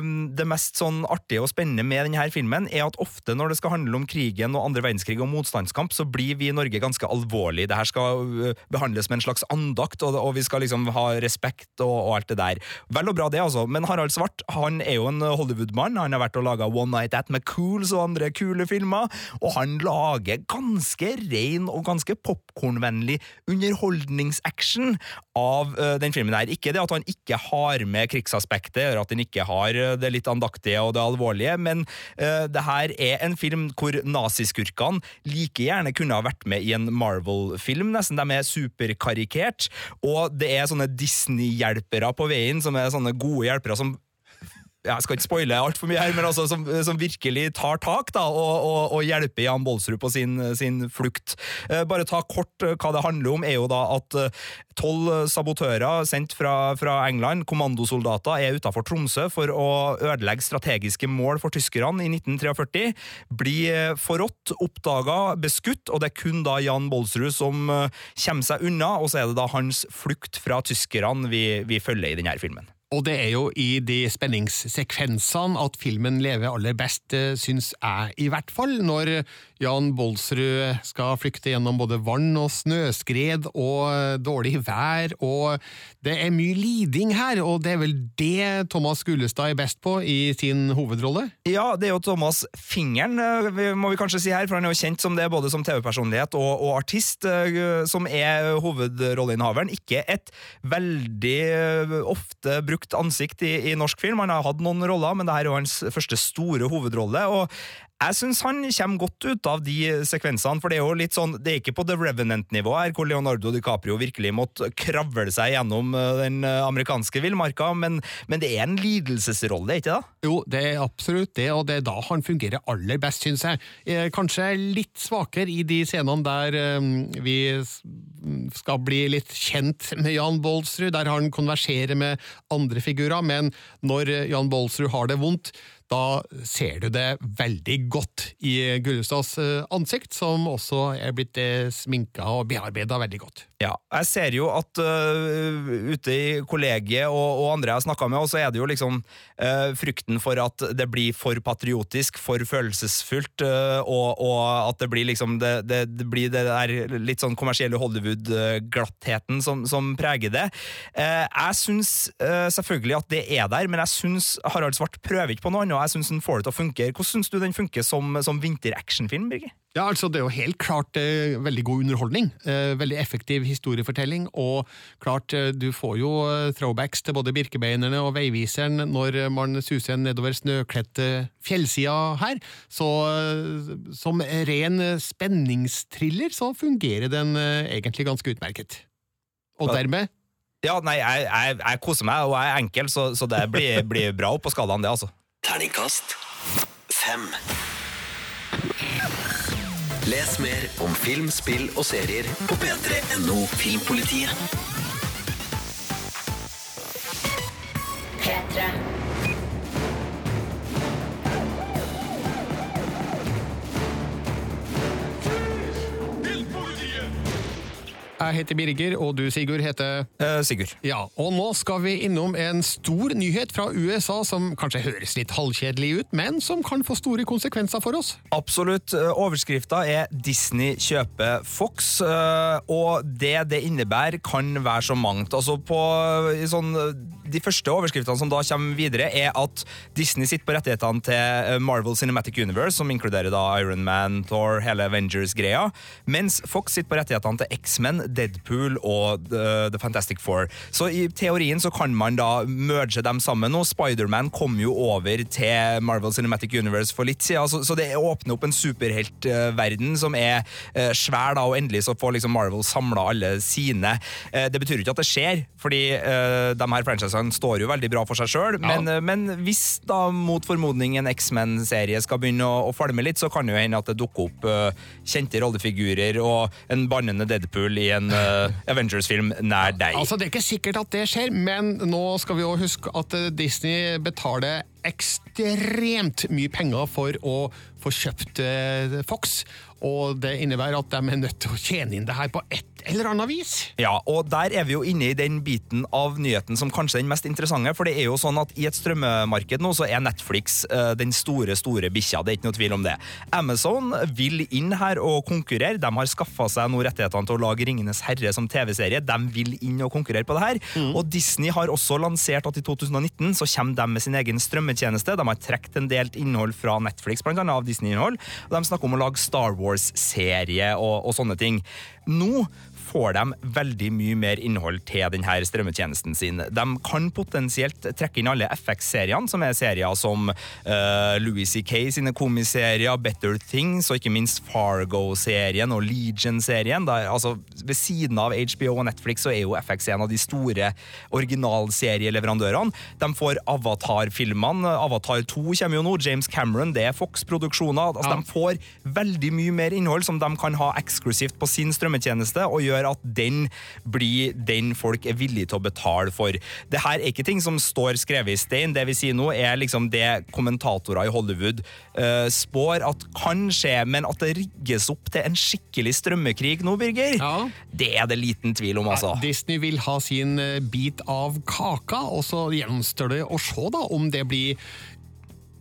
[SPEAKER 4] det mest sånn artige og spennende med denne filmen, er at ofte når det skal handle om krigen og andre verdenskrig og motstandskamp, så blir vi i Norge ganske alvorlige. Det her skal behandles med en slags andakt, og, og vi skal liksom ha respekt og, og alt det der. Vel og bra det, altså, men Harald Svart han er jo en Hollywood-mann. Han har vært og laga One Night at McCools og andre kule filmer, og han lager ganske ren og ganske popkornvennlig underholdningsaction av uh, den filmen her. Ikke det at han ikke har med krigsaspektet, eller at den ikke har øh, det litt andaktige og det alvorlige, men uh, det her er en film hvor naziskurkene like gjerne kunne ha vært med i en Marvel-film, nesten. De er superkarikert, og det er sånne Disney-hjelpere på veien, som er sånne gode hjelpere som jeg skal ikke spoile altfor mye her, men altså som, som virkelig tar tak da, og, og, og hjelper Jan Bolsrud på sin, sin flukt. Eh, bare ta kort eh, hva det handler om, er jo da at eh, tolv sabotører sendt fra, fra England, kommandosoldater, er utafor Tromsø for å ødelegge strategiske mål for tyskerne i 1943. Blir forrådt, oppdaga, beskutt, og det er kun da Jan Bolsrud som kommer seg unna, og så er det da hans flukt fra tyskerne vi, vi følger i denne filmen.
[SPEAKER 3] Og det er jo i de spenningssekvensene at filmen lever aller best, eh, syns jeg i hvert fall, når Jan Bolsrud skal flykte gjennom både vann og snøskred og eh, dårlig vær, og det er mye liding her, og det er vel det Thomas Gullestad er best på i sin hovedrolle?
[SPEAKER 4] Ja, det er jo Thomas Fingeren, eh, må vi kanskje si her, for han er jo kjent som det både som TV-personlighet og, og artist, eh, som er hovedrolleinnehaveren. Ikke et veldig ofte brukt ansikt i, i norsk film. Han har hatt noen roller, men det er jo hans første store hovedrolle. og Jeg syns han kommer godt ut av de sekvensene, for det er jo litt sånn Det er ikke på The Revenant-nivå her, hvor Leonardo DiCaprio virkelig måtte kravle seg gjennom eh, den eh, amerikanske villmarka, men, men det er en lidelsesrolle, ikke det?
[SPEAKER 3] Jo, det er absolutt det, og det er da han fungerer aller best, syns jeg. Eh, Kanskje litt svakere i de scenene der vi skal bli litt kjent med Jan Bolsrud, der han konverserer med andre figurer, men når Jan Bolsrud har det vondt, da ser du det veldig godt i Gullestads eh, ansikt, som også er blitt eh, sminka og bearbeida veldig godt.
[SPEAKER 4] Ja, jeg ser jo at uh, ute i kollegiet og, og andre jeg har snakka med, så er det jo liksom uh, frykten for at det blir for patriotisk, for følelsesfullt, uh, og, og at det blir liksom det, det, det blir det der litt sånn kommersielle Hollywood-glattheten som, som preger det. Jeg syns selvfølgelig at det er der, men jeg syns Harald Svart prøver ikke på noe annet, jeg syns den får det til å funke. Hvordan syns du den funker som, som vinteractionfilm, Birger?
[SPEAKER 3] Ja, altså Det er jo helt klart eh, veldig god underholdning. Eh, veldig effektiv historiefortelling. Og klart, eh, du får jo eh, throwbacks til både Birkebeinerne og Veiviseren når man suser nedover snøkledte fjellsida her. Så eh, som ren spenningstriller spenningsthriller så fungerer den eh, egentlig ganske utmerket. Og dermed
[SPEAKER 4] Ja, nei, jeg, jeg, jeg koser meg, og jeg er enkel, så, så det blir, blir bra opp på skalaen, det, altså.
[SPEAKER 1] Terningkast fem. Les mer om film, spill og serier på p3.no Filmpolitiet.
[SPEAKER 10] P3.
[SPEAKER 3] Jeg heter Birger, og du, Sigurd, heter
[SPEAKER 4] Eh, Sigurd.
[SPEAKER 3] Ja, og nå skal vi innom en stor nyhet fra USA som kanskje høres litt halvkjedelig ut, men som kan få store konsekvenser for oss.
[SPEAKER 4] Absolutt. Overskrifta er 'Disney kjøper Fox', eh, og det det innebærer, kan være så mangt. Altså på i sånn, De første overskriftene som da kommer videre, er at Disney sitter på rettighetene til eh, Marvel Cinematic Universe, som inkluderer da Iron Man, Thor, hele Avengers-greia, mens Fox sitter på rettighetene til X-Men, Deadpool og The, The Fantastic Four. Så i teorien så kan man da merge dem sammen, og Spiderman kom jo over til Marvel Cinematic Universe for litt siden, så, så det åpner opp en superheltverden som er eh, svær, da, og endelig så får liksom Marvel samla alle sine. Eh, det betyr jo ikke at det skjer, fordi eh, de her franchisene står jo veldig bra for seg sjøl, men, eh, men hvis da mot formodning en X-Men-serie skal begynne å, å falme litt, så kan det jo hende at det dukker opp kjente rollefigurer og en bannende Deadpool i en eh, Avengers-film nær deg.
[SPEAKER 3] Altså, Det er ikke sikkert at det skjer, men nå skal vi jo huske at eh, Disney betaler ekstremt mye penger for å få kjøpt eh, Fox, og det innebærer at de er nødt til å tjene inn det her på et eller annet vis.
[SPEAKER 4] Ja, og der er vi jo inne i den biten av nyheten som kanskje er den mest interessante, for det er jo sånn at i et strømmemarked nå så er Netflix uh, den store, store bikkja, det er ikke noe tvil om det. Amazon vil inn her og konkurrere, de har skaffa seg nå rettighetene til å lage Ringenes herre som TV-serie, de vil inn og konkurrere på det her, og Disney har også lansert at i 2019 så kommer de med sin egen strømmetjeneste, de har trekt en delt innhold fra Netflix, blant annet av Disney-innhold, og de snakker om å lage Star Wars-serie og, og sånne ting. Nå får de veldig mye mer innhold til denne strømmetjenesten sin. De kan potensielt trekke inn alle FX-seriene, som er serier som uh, Louis C.K. sine komiserier, Better Things og ikke minst Fargo-serien og Legion-serien. Altså, ved siden av HBO og Netflix så er jo FX en av de store originalserieleverandørene. De får Avatar-filmene. Avatar 2 kommer jo nå. James Cameron, det er Fox-produksjoner. Altså,
[SPEAKER 3] Ja.
[SPEAKER 4] De får veldig mye mer innhold som de kan ha eksklusivt på sin strømmetjeneste, og gjør at den blir den folk er villige til å betale for. Det her er ikke ting som står skrevet i stein. Det vi sier nå, er liksom det kommentatorer i Hollywood uh, spår at kan skje, men at det rigges opp til en skikkelig strømmekrig nå, Birger, det er det liten tvil om, altså.
[SPEAKER 3] Disney vil ha sin eh, bit av kaka, og så gjenstår det å se da om det blir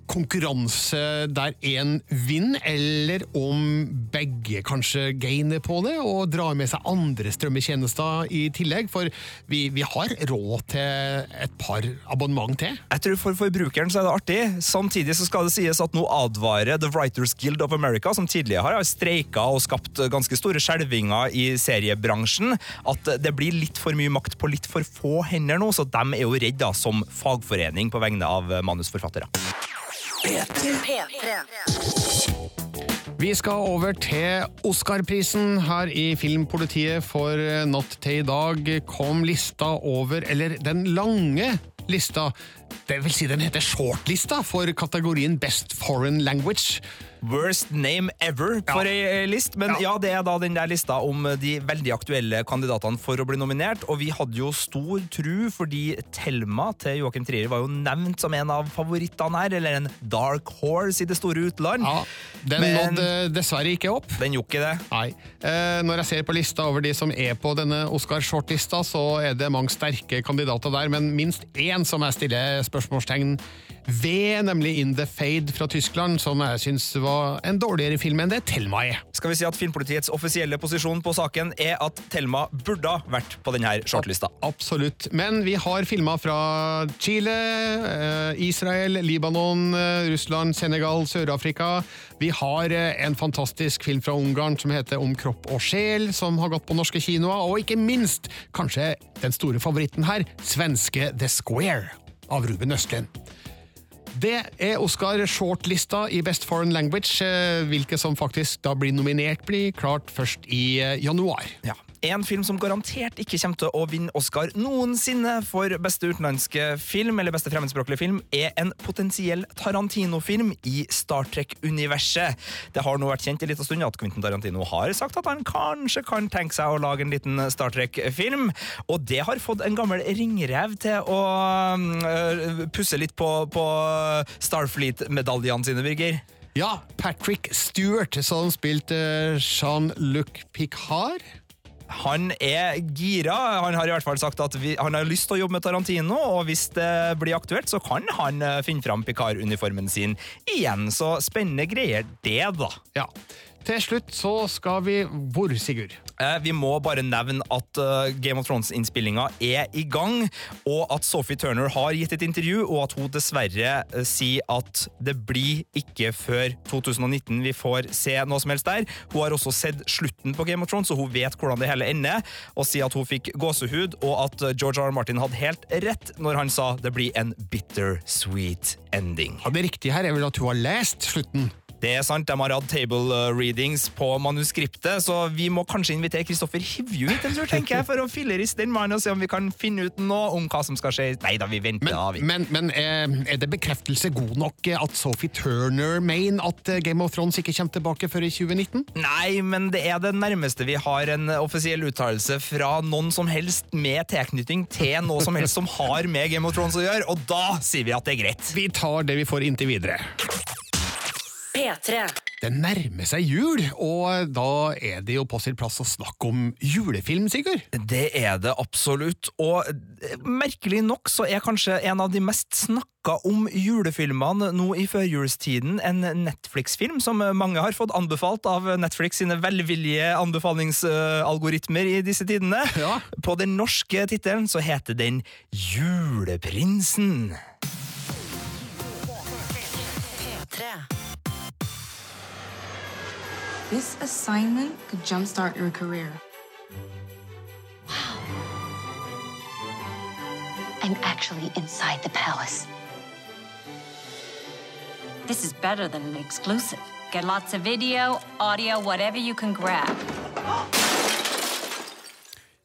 [SPEAKER 3] konkurranse der én vinner, eller om begge kanskje gainer på det og drar med seg andre strømmetjenester i tillegg, for vi, vi har råd til et par abonnement til.
[SPEAKER 4] Jeg tror For forbrukeren så er det artig. Samtidig så skal det sies at nå advarer The Writers Guild of America, som tidligere har streika og skapt ganske store skjelvinger i seriebransjen, at det blir litt for mye makt på litt for få hender nå, så de er jo redd da, som fagforening på vegne av manusforfattere.
[SPEAKER 1] P3.
[SPEAKER 3] Vi skal over til Oscar-prisen her i Filmpolitiet, for natt til i dag kom lista over, eller den lange lista, det vil si den heter shortlista for kategorien Best Foreign Language.
[SPEAKER 4] Worst name ever for ja. ei list. Men ja. det er da den der lista om de veldig aktuelle kandidatene for å bli nominert. Og vi hadde jo stor tru, fordi Thelma til Joachim Trier var jo nevnt som en av favorittene her, eller en dark horse i det store utland.
[SPEAKER 3] Ja, Den
[SPEAKER 4] Men-
[SPEAKER 3] nådde dessverre ikke opp.
[SPEAKER 4] Den gjorde ikke det.
[SPEAKER 3] Nei. Eh, når jeg ser på lista over de som er på denne Oscar-shortlista, så er det mange sterke kandidater der, men minst én som jeg stiller spørsmålstegn ved, nemlig In The Fade fra Tyskland, som jeg syns var en dårligere film enn det Thelma er.
[SPEAKER 4] Skal vi si at Filmpolitiets offisielle posisjon på saken er at Thelma burde vært på denne shortlista.
[SPEAKER 3] Absolutt. Men vi har filmer fra Chile, eh, Israel, Libanon, eh, Russland, Senegal, Sør-Afrika. Vi har eh, en fantastisk film fra Ungarn som heter Om kropp og sjel, som har gått på norske kinoer. Og ikke minst, kanskje den store favoritten her, svenske The Square av Ruben Østlund. Det er Oscar-shortlista i Best Foreign Language. Eh, Hvilke som faktisk da blir nominert, blir klart først i eh, januar.
[SPEAKER 4] Ja. En film som garantert ikke kommer til å vinne Oscar noensinne for beste utenlandske film, eller beste fremmedspråklige film, er en potensiell Tarantino-film i Star Trek-universet. Det har nå vært kjent i liten stund at Quentin Tarantino har sagt at han kanskje kan tenke seg å lage en liten Star Trek-film, og det har fått en gammel ringrev til å øh, pusse litt på, på Starfleet-medaljene sine, Birger.
[SPEAKER 3] Ja, Patrick Stewart, som spilte Jean-Luc Picard.
[SPEAKER 4] Han er gira. Han har i hvert fall sagt at vi, han har lyst til å jobbe med Tarantino, og hvis det blir aktuelt, så kan han eh, finne fram Picard-uniformen sin igjen. Så spennende greier, det, da.
[SPEAKER 3] Ja. Til slutt så skal vi Hvor, Sigurd?
[SPEAKER 4] Eh, Vi må bare nevne at eh, Game of Thrones-innspillinga er i gang, og at Sophie Turner har gitt et intervju, og at hun dessverre eh, sier at det blir ikke før 2019 vi får se noe som helst der. Hun har også sett slutten på Game of Thrones, så hun vet hvordan det hele ender, og sier at hun fikk gåsehud, og at George R. R. Martin hadde helt rett når han sa det blir en bitter sweet ending.
[SPEAKER 3] Ja, det riktige her er vel at hun har lest slutten.
[SPEAKER 4] Det er sant, de har hatt table uh, readings på manuskriptet, så vi må kanskje invitere Kristoffer Hivju hit en tur, tenker jeg, for å filleriste den mannen og se om vi kan finne ut noe om hva som skal skje. Nei da, vi venter, da. vi.
[SPEAKER 3] Men, men eh, er det bekreftelse god nok eh, at Sophie Turner mener at eh, Game of Thrones ikke kommer tilbake før i 2019?
[SPEAKER 4] Nei, men det er det nærmeste vi har en offisiell uttalelse fra noen som helst med tilknytning til noe som helst som har med Game of Thrones å gjøre, og da sier vi at det er greit.
[SPEAKER 3] Vi tar det vi får inntil videre.
[SPEAKER 1] P3.
[SPEAKER 3] Det nærmer seg jul, og da er det jo på sin plass å snakke om julefilm, Sigurd.
[SPEAKER 4] Det er det absolutt, og merkelig nok så er kanskje en av de mest snakka om julefilmene nå i førjulstiden en Netflix-film som mange har fått anbefalt av Netflix sine velvillige anbefalingsalgoritmer i disse tidene.
[SPEAKER 3] Ja.
[SPEAKER 4] På den norske tittelen så heter den Juleprinsen.
[SPEAKER 12] This assignment could jumpstart your career. Wow.
[SPEAKER 13] I'm actually inside the palace.
[SPEAKER 14] This is better than an exclusive. Get lots of video, audio, whatever you can grab.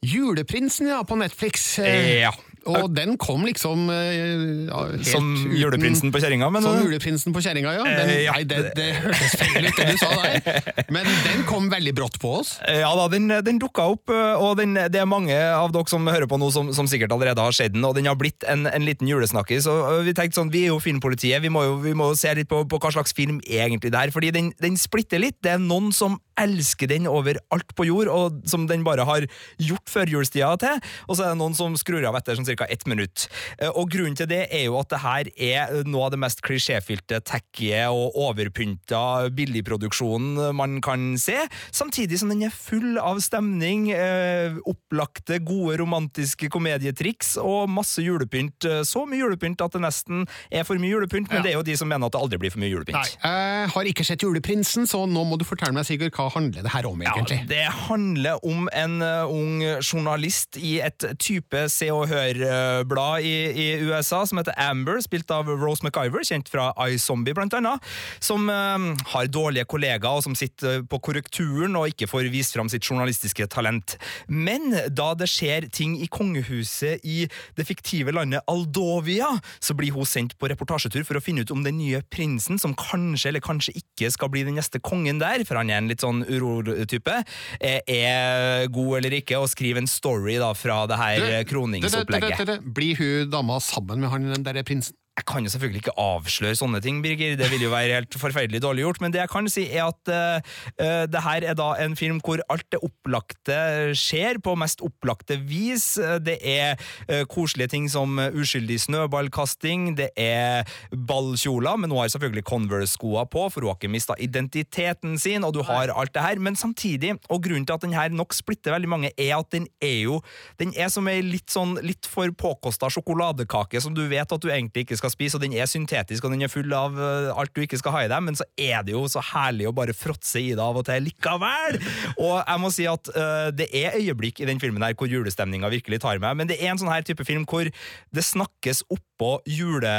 [SPEAKER 3] Juleprinsen, ja, på Netflix. Eh,
[SPEAKER 4] Ja.
[SPEAKER 3] Og den kom liksom eh, ja, helt
[SPEAKER 4] Som juleprinsen på kjerringa, men
[SPEAKER 3] Som juleprinsen på kjerringa, ja. Den,
[SPEAKER 4] Eh.
[SPEAKER 3] Nei, det, det hørtes feil ut, det du sa der. Men den kom veldig brått på oss.
[SPEAKER 4] Ja da, den, den dukka opp, og den, det er mange av dere som hører på nå som, som sikkert allerede har sett den, og den har blitt en, en liten julesnakkis. Og vi tenkte sånn, vi er jo Filmpolitiet, vi må jo, vi må jo se litt på, på hva slags film egentlig det er, fordi den, den splitter litt. Det er noen som elsker den over alt på jord, og som den bare har gjort førjulstida til, og så er det noen som skrur av etter sånn ca. ett minutt. Eh, Og grunnen til det er jo at det her er noe av det mest klisjéfylte, tacky og overpynta billigproduksjonen man kan se, samtidig som den er full av stemning, eh, opplagte, gode romantiske komedietriks og masse julepynt. Eh, Så mye julepynt at det nesten er for mye julepynt, men
[SPEAKER 3] Ja.
[SPEAKER 4] det er jo de som mener at det aldri blir for mye julepynt.
[SPEAKER 3] Nei, jeg har ikke sett Juleprinsen, så nå må du fortelle meg, Sigurd, hva handler det her om, egentlig?
[SPEAKER 4] Ja, det handler om en ung journalist i et type Se og Hør-blad i, i, USA som heter Amber, spilt av Rose McIver, kjent fra iZombie blant annet, som uh, har dårlige kollegaer og som sitter på korrekturen og ikke får vist fram sitt journalistiske talent. Men da det skjer ting i kongehuset i det fiktive landet Aldovia, så blir hun sendt på reportasjetur for å finne ut om den nye prinsen, som kanskje eller kanskje ikke skal bli den neste kongen der, for han er en litt sånn urortype, er god eller ikke, og skriver en story da fra det her kroningsopplegget.
[SPEAKER 3] Blir hun dama sammen med han den derre prinsen?
[SPEAKER 4] Jeg kan jo selvfølgelig ikke avsløre sånne ting, Birger. Det vil jo være helt forferdelig dårlig gjort. Men det jeg kan si, er at uh, det her er da en film hvor alt det opplagte skjer på mest opplagte vis. Det er uh, koselige ting som uskyldig snøballkasting, det er ballkjoler, men hun har selvfølgelig Converse-skoa på, for hun har ikke mista identiteten sin, og du har alt det her. Men samtidig, og grunnen til at den her nok splitter veldig mange, er at den er jo Den er som ei litt sånn litt for påkosta sjokoladekake som du vet at du egentlig ikke skal skal spise, og den er syntetisk og den er full av uh, alt du ikke skal ha i deg, men så er det jo så herlig å bare fråtse i det av og til likevel! Og jeg må si at uh, det er øyeblikk i den filmen her hvor julestemninga virkelig tar meg, men det er en sånn her type film hvor det snakkes oppå jule...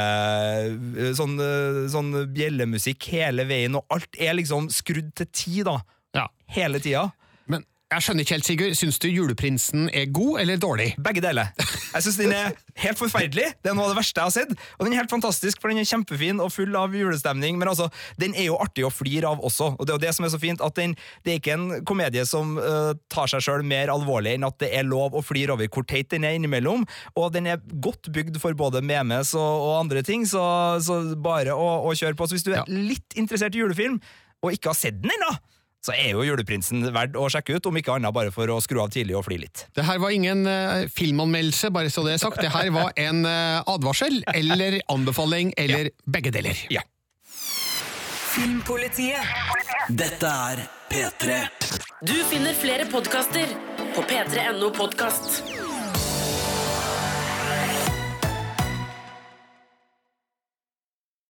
[SPEAKER 4] Uh, sånn, sånn bjellemusikk hele veien, og alt er liksom skrudd til ti, da.
[SPEAKER 3] Ja.
[SPEAKER 4] Hele tida.
[SPEAKER 3] Jeg skjønner ikke helt, Sigurd. Syns du juleprinsen er god eller dårlig?
[SPEAKER 4] Begge deler. Jeg syns den er helt forferdelig. Det er noe av det verste jeg har sett. Og den er helt fantastisk, for den er kjempefin og full av julestemning. Men altså, den er jo artig å flire av også. Og det er jo det som er så fint, at den, det er ikke en komedie som uh, tar seg sjøl mer alvorlig enn at det er lov å flire over hvor teit den er innimellom. Og den er godt bygd for både memes og, og andre ting, så, så bare å, å, kjøre på. Så hvis du er ja. litt interessert i julefilm, og ikke har sett den ennå, så er jo Juleprinsen verdt å sjekke ut, om ikke annet bare for å skru av tidlig og fly litt.
[SPEAKER 3] Det her var ingen uh, filmanmeldelse, bare så det er sagt. Det her var en uh, advarsel eller anbefaling, eller ja. begge deler.
[SPEAKER 4] Ja.
[SPEAKER 1] Filmpolitiet. Dette er P3.
[SPEAKER 15] Du finner flere podkaster på p3.no podkast.